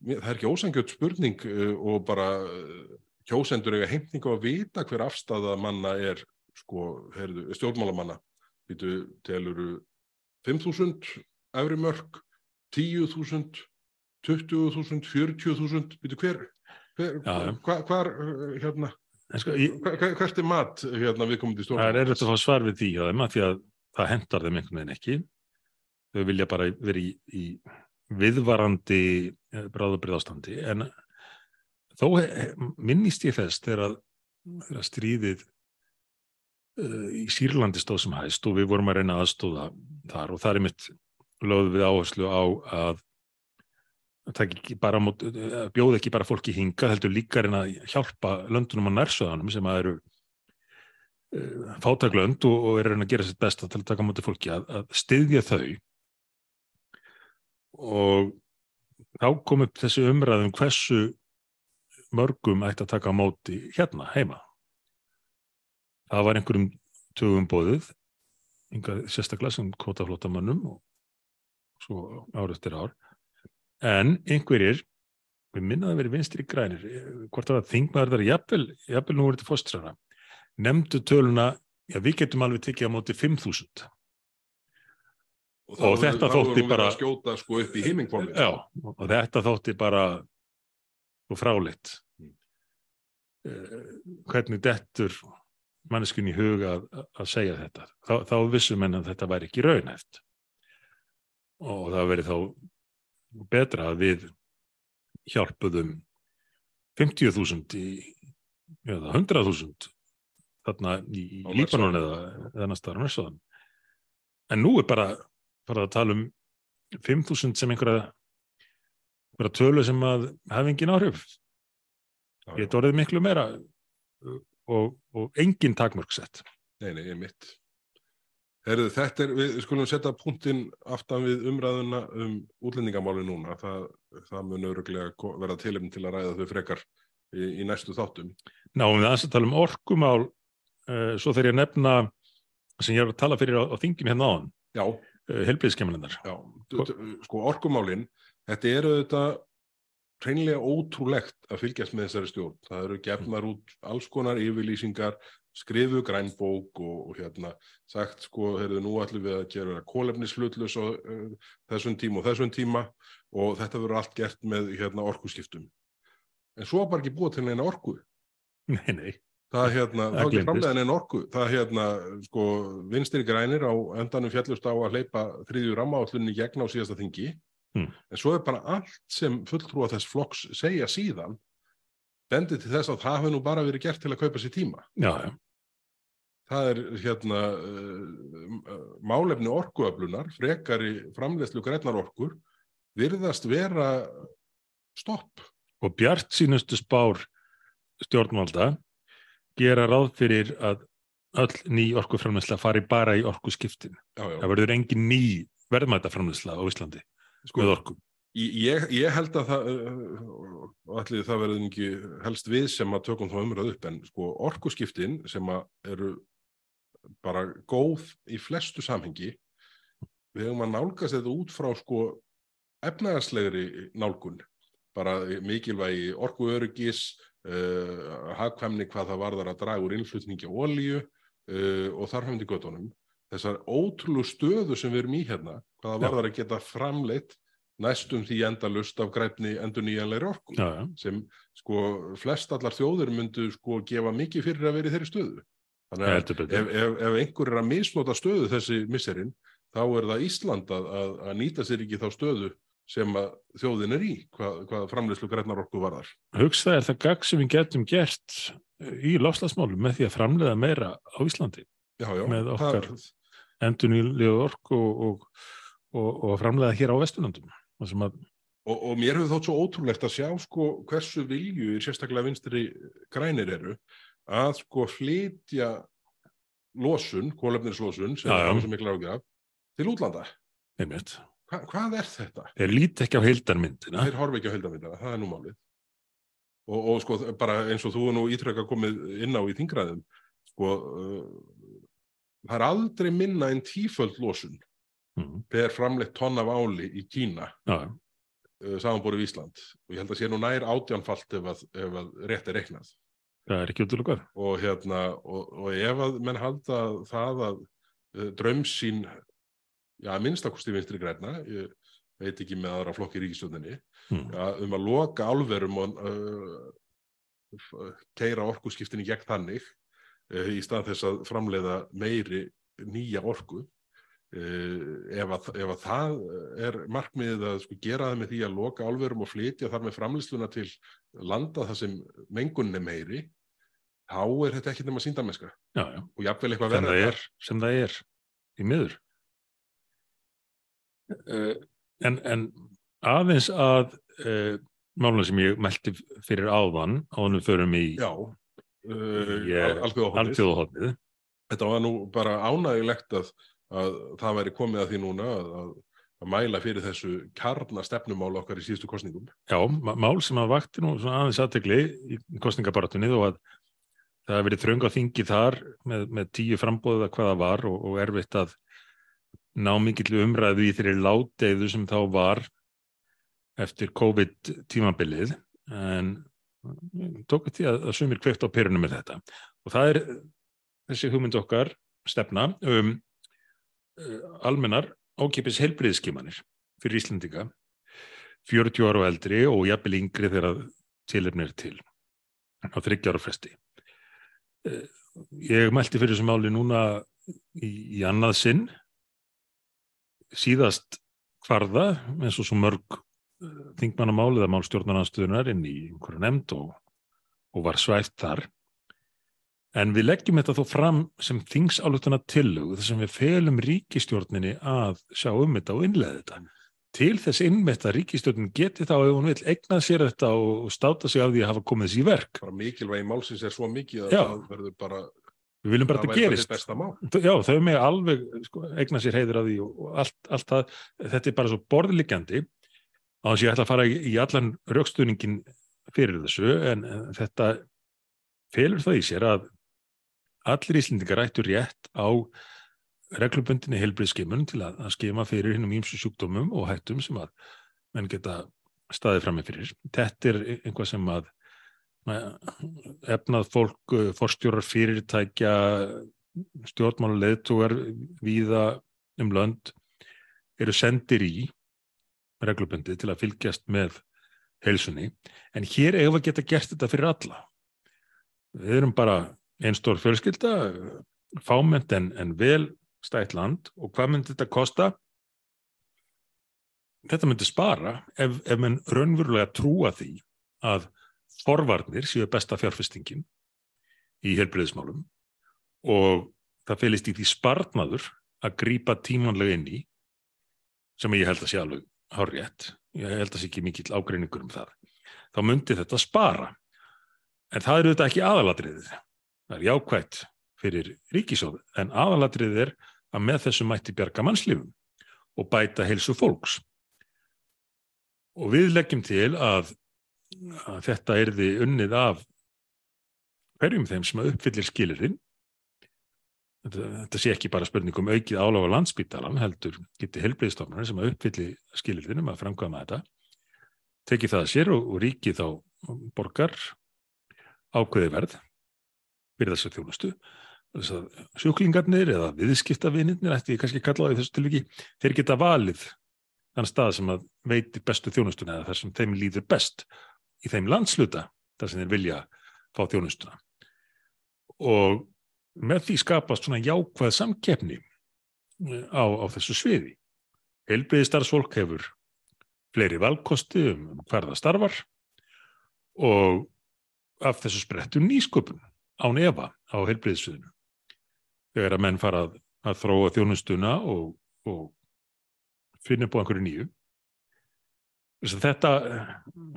Það er ekki ósangjörn spurning uh, og bara uh, kjósendur eiga heimtingu að vita hver afstafa manna er sko, heyrðu, stjórnmálamanna býtu teluru 5.000 efri mörg 10.000 20.000, 40.000 býtu hver, hver Já, já. hva, hvar uh, hérna, sko, hvert er mat hérna viðkomandi það er erfitt að fá svar við því hjá þeim af því að það hendar þeim einhvern veginn ekki. Þau vilja bara vera í, í viðvarandi bráðabrið ástandi en þó minnist ég þess þegar að, stríðið uh, í Sýrlandi stóð sem hæst og við vorum að reyna aðstóða þar og þar er mitt lögðu við áherslu á að að ekki mót, að bjóða ekki bara fólki hinga, heldur líka reyna að hjálpa löndunum á nærsöðanum sem að eru uh, fátaklönd og, og er reyna að gera sitt besta til að taka á móti fólki að, að styðja þau. Og þá kom upp þessi umræðum hversu mörgum ætti að taka móti hérna heima. Það var einhverjum tögum bóðið sérstaklega sem kvotaflótamönnum og svo ár eftir ár en einhverjir við minnaði að vera vinstri grænir eh, hvort það var þingmaður þar jafnvel, nú er þetta fóstrana nefndu töluna, já við getum alveg tekið á móti 5.000 og, og þetta þá þótti við bara- skjóta sko upp í heimingkvámi Já, og þetta þótti bara og fráleitt Mm. Eh, hvernig dettur manneskun í huga að, að segja þetta. Þá, þá vissum en að þetta væri ekki raunæft. Og það verið þá betra að við hjálpuðum 50.000 í eða 100.000 þarna í, í Líbanon eða, eða næsta ára Mexíkó. En nú er bara farið að tala um 5.000 sem einhverja, einhverja tölu sem að hafa engin áhrif. Ég orðið miklu meira og, og engin takmörk sett. Nei, nei, ég mitt. Herðu, þetta er, við skulum setja punktinn aftan við umræðuna um útlendingamáli núna. Það, það mun öruglega verða tilefni til að ræða þau frekar í, í næstu þáttum. Náum við aðeins að tala um orkumál, uh, svo þegar ég nefna sem ég er að tala fyrir á, á þinginu hérna áðan, uh, helbriðskemminnar. já, d- sko orkumálin, þetta eru þetta hreinlega ótrúlegt að fylgjast með þessari stjórn. Það eru gefnar út alls konar yfirlýsingar, skrifu grænbók og, og hérna sagt sko, heyrðu, nú ætlum við að gera kólefnislutlus á uh, þessum tíma og þessum tíma og þetta verður allt gert með hérna orkuskiptum. En svo var ekki búið til neina orku. Nei, nei, Það hérna, þá ekki framlega neina orku. Það hérna, sko, vinstri grænir á endanum fjallust á að hleypa þriðju rammaállunni gegn á síðasta þingi. Hmm. En svo er bara allt sem fulltrúa þess flokks segja síðan bendið til þess að það hafi nú bara verið gert til að kaupa sér tíma. já, já, Það er hérna uh, málefni orkuöflunar, frekari framleiðslu grænar orkur, virðast vera stopp. og bjart sínustu spár stjórnvalda gera ráð fyrir að öll ný orkuframleysla fari bara í orkuskiptin. Já. Það verður engin ný verðmætaframleysla á Íslandi Sko, með orku. Ég, ég held að það, uh, allir það verður ekki helst við sem að tökum þá umröð upp, en sko orkuskiptin sem að eru bara góð í flestu samhengi, við hefum að nálgast þetta út frá sko efnaðarslegri nálgun, bara mikilvægi orkuöryggis, uh, hagkvæmni hvað það varðar að draga úr innflutningi á olíu uh, og þarfandi göttunum. Þessar ótrúlu stöðu sem við erum í hérna, hvað það varðar að geta framleitt næstum því endalust af græfni endur nýjanlegri orku Já, já, sem sko flest allar þjóðir myndu sko gefa mikið fyrir að vera í þeirri stöðu. Þannig að betur. ef, ef, ef einhver er að misnota stöðu þessi misserinn, þá er það Ísland að, að, að nýta sér ekki þá stöðu sem að þjóðin er í, hvað, hvað framleyslu grænar orku varðar. Hugsa er það gagg sem við getum gert í lofslagsmálum með því að framleiða meira á Íslandi. Já, já, Með okkar- Endur nýlega orku og, og, og, og framleiða hér á Vesturlandum. Að, og, og mér hefur þótt svo ótrúlegt að sjá sko hversu vilju sérstaklega vinstri grænir eru að sko flytja losun, kólefnislósun sem það er svo mikla ágjaf til útlanda. Hva, hvað er þetta? þeir líti ekki á heildarmyndina. Þeir horfa ekki á heildamindana, það er nú málið. Og, og sko, bara eins og þú er nú ítrekka komið inn á í þingræðum, sko, uh, það er aldrei minna en tíföld losun Mm, per framleitt tonn af áli í Kína já, uh, samanborið við Ísland. Og ég held að sé nú nær átjánfalt ef að, ef að rétt er reiknað. það er ekki útlokað. Og hérna, og, og ef að menn halda það að uh, draumsín, já, að minnstakosti vinstri græna, ég veit ekki með aðra flokki í ríkistjóðinni, Mm, ja, um að loka álverum og uh, keira orkuskiptinni gegn þannig í stað þess að framleiða meiri nýja orku ef, að, ef að það er markmiðið að sko, gera það með því að loka álverum og flytja þar með framleiðsluna til landa þar sem mengunni meiri þá er þetta ekki nema já, og jafnvel eitthvað sem það verða er, sem það er í miður. Uh, en, en aðeins að uh, málunum sem ég melti fyrir áðan, við förum í uh, alþjóðahóttið alþjóðahotnið. Þetta var nú bara ánægilegt að, að það væri komið að því núna að, að, mæla fyrir þessu kjarna stefnumál okkar í síðustu kostningum. Já, mál sem að vakti nú aðeins aðtegli í kostningabaratunni og að það hefði verið þröng á þingi þar með, með tíu frambóðið að hvaða var og, og erfitt að ná mikill umræðu í þeirri láteiðu sem þá var eftir COVID tímabilið en tók því að, að sumir kveikt á perunum með þetta og það er þessi hugmynd okkar stefna um almennar ákipis helbriðskimanir fyrir Íslendinga 40 ára og eldri og jafnvel yngri þegar tilefni er til á 30 ára fresti. Eh, ég mælti fyrir þessu máli núna í, í annað sinn síðast hvarða eins og svo mörg þingmannamál eða málstjórnarnarstöðunar inn í einhverju nefnd og, og var svæft þar en við leggjum þetta þó fram sem þingsálutuna tillögu þar sem við felum ríkistjórninni að sjá um þetta og innlega þetta. Til þess innmett að ríkistjórnin geti þá ef hún vil eignað sér þetta og státa sig af því að hafa komið þessi í verk. Bara mikilvægi málsins er svo mikið að Já. það verður bara við viljum bara að það þetta gerist. hið besta mál. Já, þau með alveg sko, eigna sér heiður af því og, allt, allt það, þetta er bara svo borðliggjandi á þess að ég ætla að fara í, allan raukstuðningin fyrir þessu en, en þetta felur það í sér að allir íslendingar ættu rétt á reglubundinni heilbriðskimun til að, að skima fyrir hinnum ímsu sjúkdómum og hættum sem að menn geta staðið frammi fyrir. Þetta er einhvað sem að na, efnað fólk, eh, forstjórar fyrirtækja, stjórnmála leðtúgar víða um lönd eru sendir í reglubundi til að fylgjast með heilsunni, en hér eigum við að geta gert þetta fyrir alla. Við erum bara einn stór fjölskylda, fáment en, en vel stætt land. Og hvað myndi þetta kosta? Þetta myndi spara ef, ef menn raunverulega trúa því að forvarnir séu besta fjárfestingin í helbriðismálum og það felist í því spartnaður að grípa tímanlega inn í sem ég held að sé alveg hárétt, ég held að sé ekki mikill ágreiningur um það, þá myndi þetta spara. En það eru þetta ekki aðalatriðið það er jákvætt fyrir ríkisjóð en aðalatriðið er að með þessu mætti bjarga mannslífum og bæta heilsu fólks. Og við leggjum til að, að þetta erði unnið af hverjum þeim sem uppfyllir skilirinn þetta, þetta sé ekki bara spurning um aukið áláfa landsbítalan heldur geti helbriðstofnarnir sem uppfyllir skilirinn um að framkvæma þetta tekið það að sér og, og ríkið þá borgar ákveði verð fyrir þessu þjónustu þess að sjúklingarnir eða viðskiptavinirnir ætti ég kannski að kalla það í þessu tilviki þeir geta valið þann stað sem að veitir bestu þjónustuna eða þar sem þeim líður best í þeim landsluta þar sem þeir vilja fá þjónustuna. Og með því skapast svona jákvæð samkeppni á, á þessu sviði. Heilbriðistarsfólk hefur fleiri valkosti um, um hverða starfar og af þessu sprettu nýsköpun án efa á heilbriðsviðinu þegar að menn fara að, að þróa þjónustuna og, og finna á einhverju nýju. Þetta,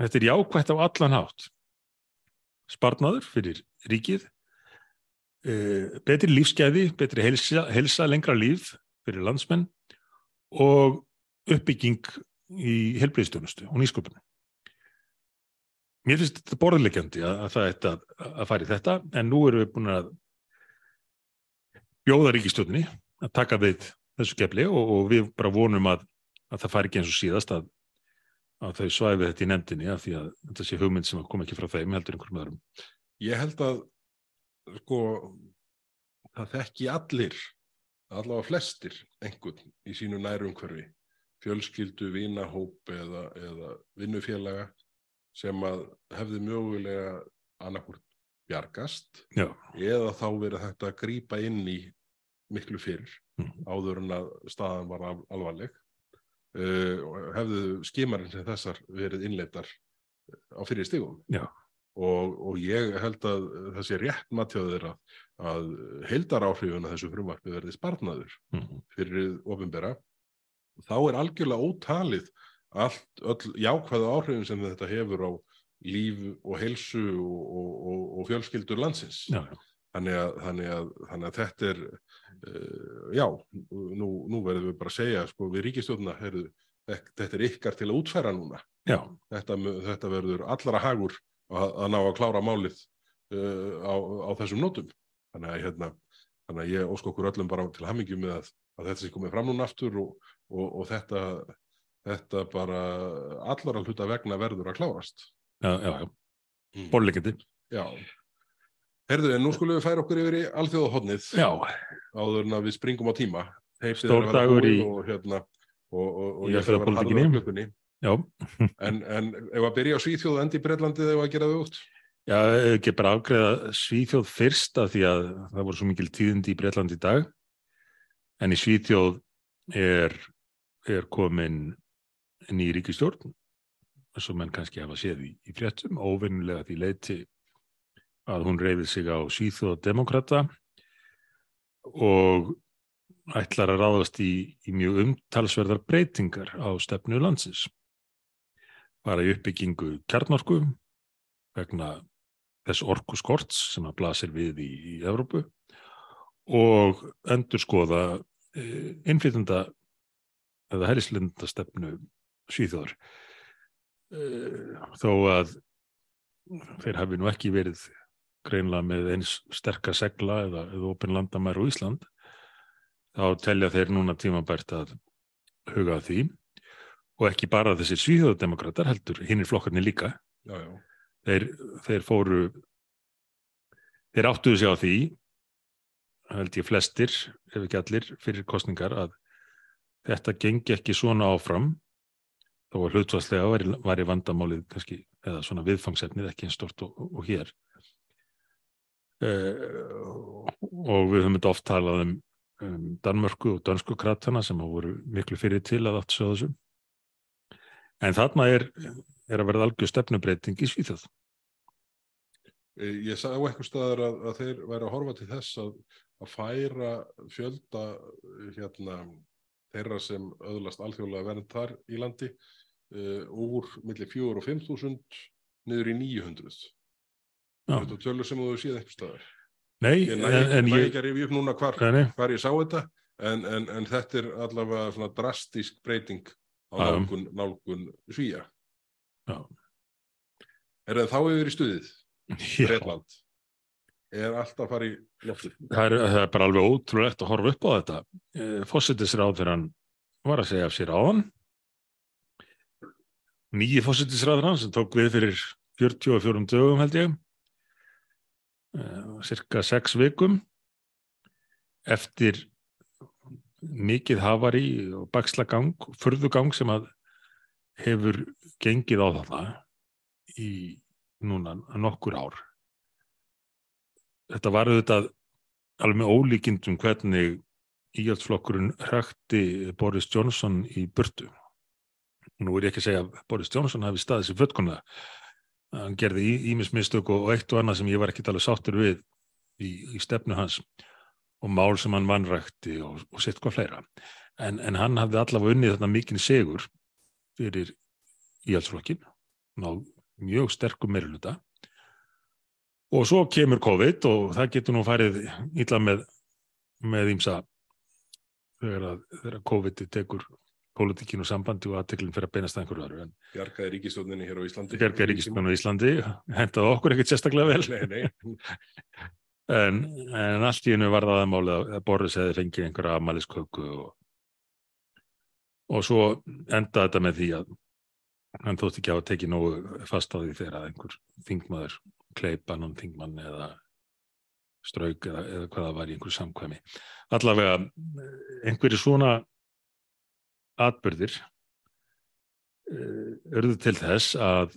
þetta er jákvætt á allan hátt. Sparnaður fyrir ríkið eh, betri lífsgæði, betri helsa, helsa lengra líf fyrir landsmenn og uppbygging í helbriðstjónustu og nýsköpunum Mér finnst þetta borðlegjandi að, að það ætti að, að fara í þetta en nú erum við búin að bjóða ríkistjóðinni að taka við þessu kefli og, og við bara vonum að, að það fari ekki eins og síðast að þau svæfi þetta í nefndinni af því að þetta sé hugmynd sem kom ekki frá þeim heldur einhverjum öðrum. Ég held að sko það þekki allir allavega flestir einhvern í sínu nærumhverfi fjölskyldu, vinahóp eða, eða vinnufélaga sem að hefði mögulega annarkvort bjargast Já, eða þá verið þetta að grípa inn í miklu fyrir Mhm. áður en að staðan var al alvarleg uh, hefðu skimarinn sem þessar verið innleitar á fyrir stigum Já. og, og ég held að það sé rétt matjóður að, að heildaráhrifuna þessu frumvarpi verði sparnaður Mhm. fyrir ofinbera þá er algjörlega ótalið allt, öll jákvæða áhrifin sem þetta hefur á líf og heilsu og, og, og, og fjölskyldur landsins. Já, já. þannig að, þannig að, þannig að þetta er uh, já, nú, nú verðum við bara að segja sko við ríkistjóðna þetta er ykkar til að útfæra núna. Þetta, þetta verður allra hagur að, að ná að klára málið uh, á, á þessum nótum. Þannig að, hérna, þannig ég ósk okkur öllum bara til hamingjum með að, að þetta sé komið fram núna aftur og, og, og þetta þetta bara allara hluta vegna verður að klárast. Já, já, já. Mm. Borðlegjandi. Já. Herðu, en nú skulum við færa okkur yfir í alþjóðahotnið Já, áður en að við springum á tíma. Stór að dagur í- og, hérna, og, og, og ég ætla að vera harður á klukkunni. Já, en, en ef að byrja á Svíþjóð endi í Breitlandi þegar að gera þau út? Já, ekki bara afgreða Svíþjóð fyrst af því að það voru svo mikil tíðindi í Breitland í dag. En í Svíþjóð er, er komin ný ríkistjórn og menn kannski hafa séð í, í fréttum óvinnulega því leiti að hún reyfið sig á Svíþjóð demokrata og ætlar að ráðast í, í mjög umtalsverðar breytingar á stefnu landsins. Bara í uppbyggingu kjarnorku vegna þess orku skorts sem að blasir við í, í Evrópu og endur skoða e, innflytenda eða hellislenda stefnu síðjóður e, þó að þeir hafi nú ekki verið greinlega með eins sterkar segla eða, eða opin landamæru í Ísland þá telja þeir núna tímabært að huga því. Og ekki bara þessir svíðjóðdemokrater heldur hinnir flokkarnir líka. Já, já. Þeir, þeir fóru þeir áttuðu sig á því held ég flestir ef ekki allir fyrir kostningar að þetta gengi ekki svona áfram þó að hlutvarslega var, var í vandamálið kannski, eða svona viðfangsefnið ekki einn stort og, og, hér uh, og við höfum þetta oft talað um, um Danmörku og dansku kratana sem hafa voru miklu fyrir til að allt svo þessum En þarna er, er að verða algjör stefnubreiting í Svíþjóð. Eh, ég sá eitthvað staðar að, að þeir væri að horfa til þess að, að færa fjölda hérna, þeirra sem öðlast alþjóðlega verð þar í landi uh, úr millir 4 og 5 þúsund niður í 900. Þetta tölur sem þú hefur síðan eitthvað staðar. Nei, ég næ en, en ég... ég... ekki að rifja upp núna hvar, hvar ég sá þetta en, en, en þetta er allavega svona drastísk breyting á nálgun, nálgun svíja. Já. Er það þá yfir í stuðið? Breitland. Er alltaf fara í loftið? Það það er bara alveg ótrúlegt að horfa upp á þetta. Fossetisráð fyrir hann var að segja af sér áðan. Nýji fossetisráður hann sem tók við fyrir 44 dögum held ég. Cirka 6 vikum eftir mikið hafari og bakslagang, förðugang sem að hefur gengið á það í núna nokkur ár. Þetta var auðvitað alveg með ólíkindum hvernig íhjaldsflokkurinn hrækti Boris Johnson í burtu. Nú er ég ekki að segja að Boris Johnson hafi staðið sér fötkunlega. Hann gerði ímismistök og eitt og annað sem ég var ekki alveg sáttur við í, í stefnu hans og mál sem hann vannrækti og, og sitt hvað fleira. En, en hann hafði allavega unnið þarna mikinn segur fyrir íhaldsflokkin, náð mjög sterkum meiruluta og svo kemur COVID og það getur nú farið illa með með ímsa þegar, þegar COVID tekur pólitíkinu sambandi og aðteklinn fyrir að beinast einhverju öðru. Bjargaði ríkistofninni hér á Íslandi. Bjargaði ríkistofninni á Íslandi, hendaði okkur ekkert sérstaklega vel. Nei, nei. En, en allt í hennu var það að máli að Boris hefði fengið einhverja amalisköku og, og svo endaði þetta með því að hann þótti ekki á að teki nógu fast á því þegar að einhver þingmaður kleipa annan þingmann eða strauk eða, eða hvaða var í einhverju samkvæmi. Allavega einhverju svona atbyrðir örðu til þess að,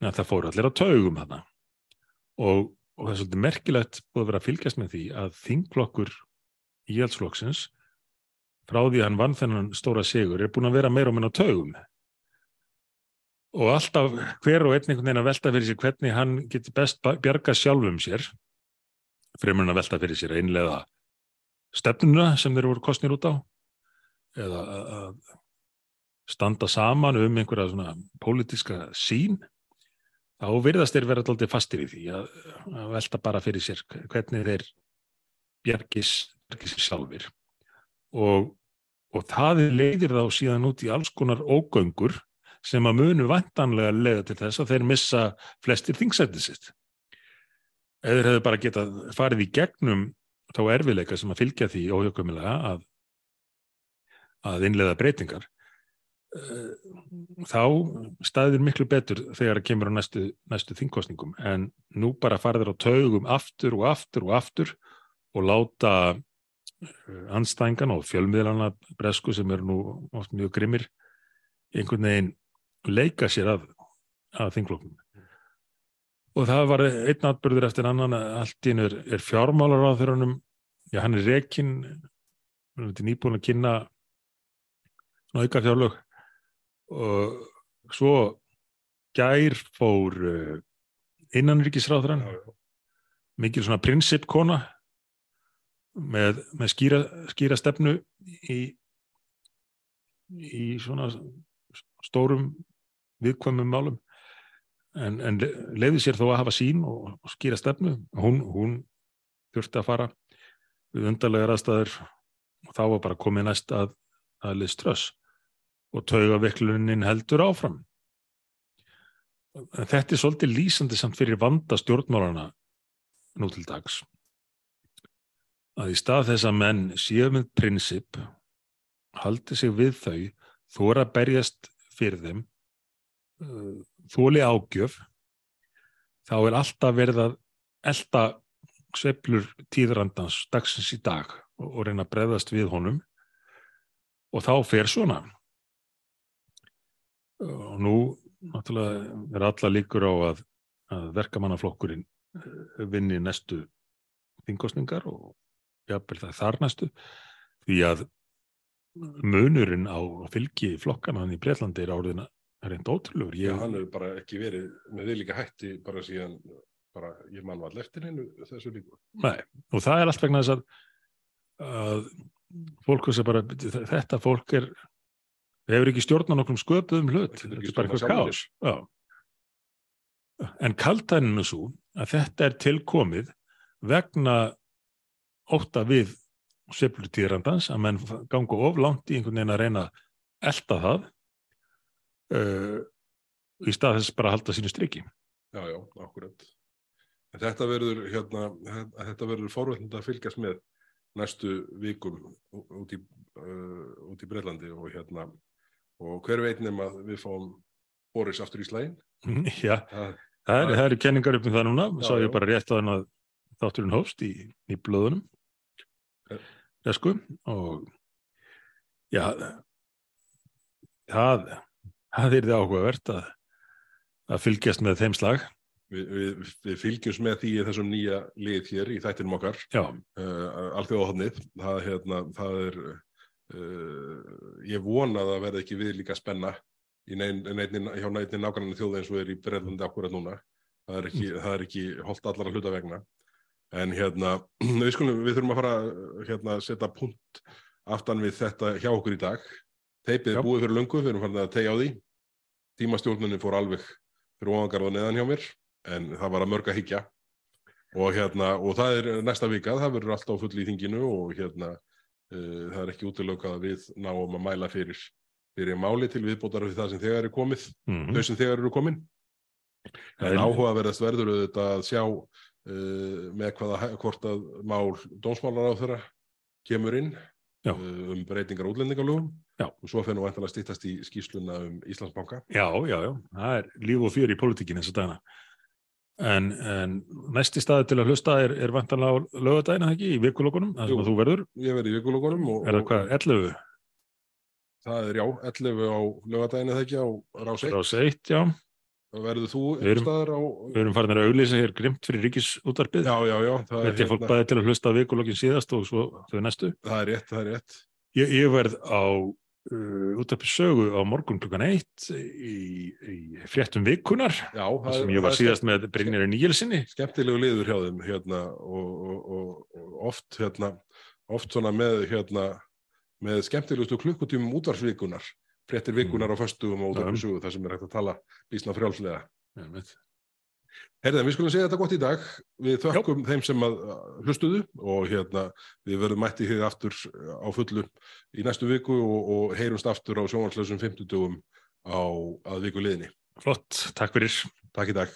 að það fóru allir á taugum hana og og það er svolítið merkilegt búið að vera að fylgjast með því að þingflokkur íhaldsflokksins frá því að hann vann þennan stóra sigur er búin að vera meira og minna taugum og alltaf hver og einn einhvern veginn að velta fyrir sér hvernig hann getur best bjarga sjálfum sér fremur hann að velta fyrir sér einlega stefnuna sem þeir voru kostnir út á eða að standa saman um einhverja svona pólitíska sín þá virðast þeir vera alltaf fastir í því að, að velta bara fyrir sér hvernig þeir bjargis, bjargis sjálfur og, og það leiðir þá síðan út í alls konar ógöngur sem að munu vantanlega leiða til þess að þeir missa flestir þingsætið sitt. Eður hefur bara getað farið í gegnum þá erfileika sem að fylgja því óhjókumilega að, að innleiða breytingar þá staðir miklu betur þegar það kemur á næstu, næstu þingkostningum en nú bara farðir á taugum aftur og aftur og aftur og láta eh, anstængan og fjölmiðlana bresku sem eru nú oft mjög grimmir einhvern veginn leika sér að, að þingflokkum og það var einn atbyrður eftir annan að allt í einu er, er fjármálar á þeirra já, hann er rekin hann er nýbúin að kynna svona aukar fjárlög og svo gær fór innanríkisráðurann Já, já. mikil svona prinsipkona með, með skýra, skýra stefnu í, í svona stórum viðkvæmum málum. En, en leiði sér þó að hafa sín og, og skýra stefnu. Hún, hún þurfti að fara við undarlegar aðstæður. Og þá var bara komið næst að, að liðströss og tauga veiklunin heldur áfram. En þetta er svolítið lýsandi samt fyrir vanda stjórnmálana nú til dags. Að í stað þess að menn séu með prinsip haldi sig við þau þóra berjast fyrir þeim þóli ágjöf þá er alltaf verið að elda sveiflur tíðrandans dagsins í dag og, og reyna að breðast við honum. Og þá fer svona. Og nú náttúrulega er alla líkur á að, að verkamannaflokkurinn eh, vinni næstu þingosningar og jafnvel það þar næstu. Því að munurinn á fylgi flokkana hann í Breitlandi er áriðina reynd ótrúlegur Já, ég, hann hefur bara ekki verið með því líka hætti bara síðan bara, ég man var eftir hennu þessu líku. nei, og það er allt vegna þess að, að fólk sem bara, þetta fólk er hefur ekki stjórnað nokkrum sköpuðum hlut Það þetta er bara eitthvað kás Já. en kaltæninu svo að þetta er tilkomið vegna ótta við sveiflur tíðrandans að menn ganga of langt í einhvern veginn að reyna að elta það uh, í stað þess bara að halda sínu striki Já, já, akkurat. En þetta verður, hérna, þetta verður fórvöldin að fylgjast með næstu vikum út í, uh, í Breitlandi og hérna, og hver veit nema að við fáum Boris aftur í slægin. Já, Það, það er, eru kenningar upp um það núna, sá ég bara rétt á þenn að þátturinn hófst í, í blöðunum Eh. Resku og já það það er þið áhugavert að að fylgjast með þeim slag við, við, við fylgjumst með því í þessum nýja lið hér í þættinum okkar, uh, alþjóðahotnið. Það, hérna, það er, uh, ég vona að það verði ekki við líka spenna nein, neinni, hjá neinni nákvæmlega þjóð eins og er í Breitlandi akkurat núna. Það er ekki, er ekki holdt allara hluta vegna. En hérna, við, skulum, við þurfum að fara hérna, að setja punkt aftan við þetta hjá okkur í dag. Teipið er búið fyrir löngu, við erum farin að tegja á því. Tímastjórnunni fór alveg fyrir ofangarða neðan hjá mér, en það var að mörg að hyggja. Og, hérna, og það er næsta vika, það verður alltaf full í þinginu og hérna, uh, það er ekki útilökað að við náum að mæla fyrir, fyrir máli til viðbótar við það sem þegar er komið, mm þau sem þegar eru komin. Það En er- áhugaverðast verður auðvitað að sjá uh, með hvaða hvort að mál dómsmálar á þeirra kemur inn Já. uh, um breytingar útlendingalögum. Og svo fyrir nú vantilega stýttast í skýsluna um Íslandsbanka. já, já, já, það er líf og fjör í pólitíkin eins og dagana. En, en næsti staði til að hlusta er, er vantanlega á lögadagina ekki í vikulokunum, það sem að þú verður? Ég verði í vikulókunum og, er það hvað, 11, og það er já, 11 á lögadaginu þegar ekki á Rás 1. rás 1 já, Verður þú einhverstaðar á... við erum farin að auglýsa hér grimt fyrir ríkisútvarpið Já, já, já, það er, Þetta er fólk bæði til að hlusta á vikulokin síðast og svo þau næstu. það er rétt, það er rétt. Ég, ég verð á uh, útvarpið sögu á morgun klukkan eitt í, í fréttum vikunar Já, þar sem ég var síðast með Brynjari Níelsinni. skemmtilegu liður hjá þeim hérna, og, og, og, oft hérna, oft svona með hérna, með skemmtilegustu klukkutímum útvarsvikunar fréttir vikunar á föstugum og útvarpið sögu þar sem er hægt að tala bísna frjálslega Herðan, við skulum segja þetta gott í dag við þökkum þeim sem að hlustuðu og hérna við verðum mætti hér aftur á fullu í næstu viku og, og heyrumst aftur á sjónvarslösum 50 dugum á að viku liðinni. Flott, takk fyrir. Takk í dag.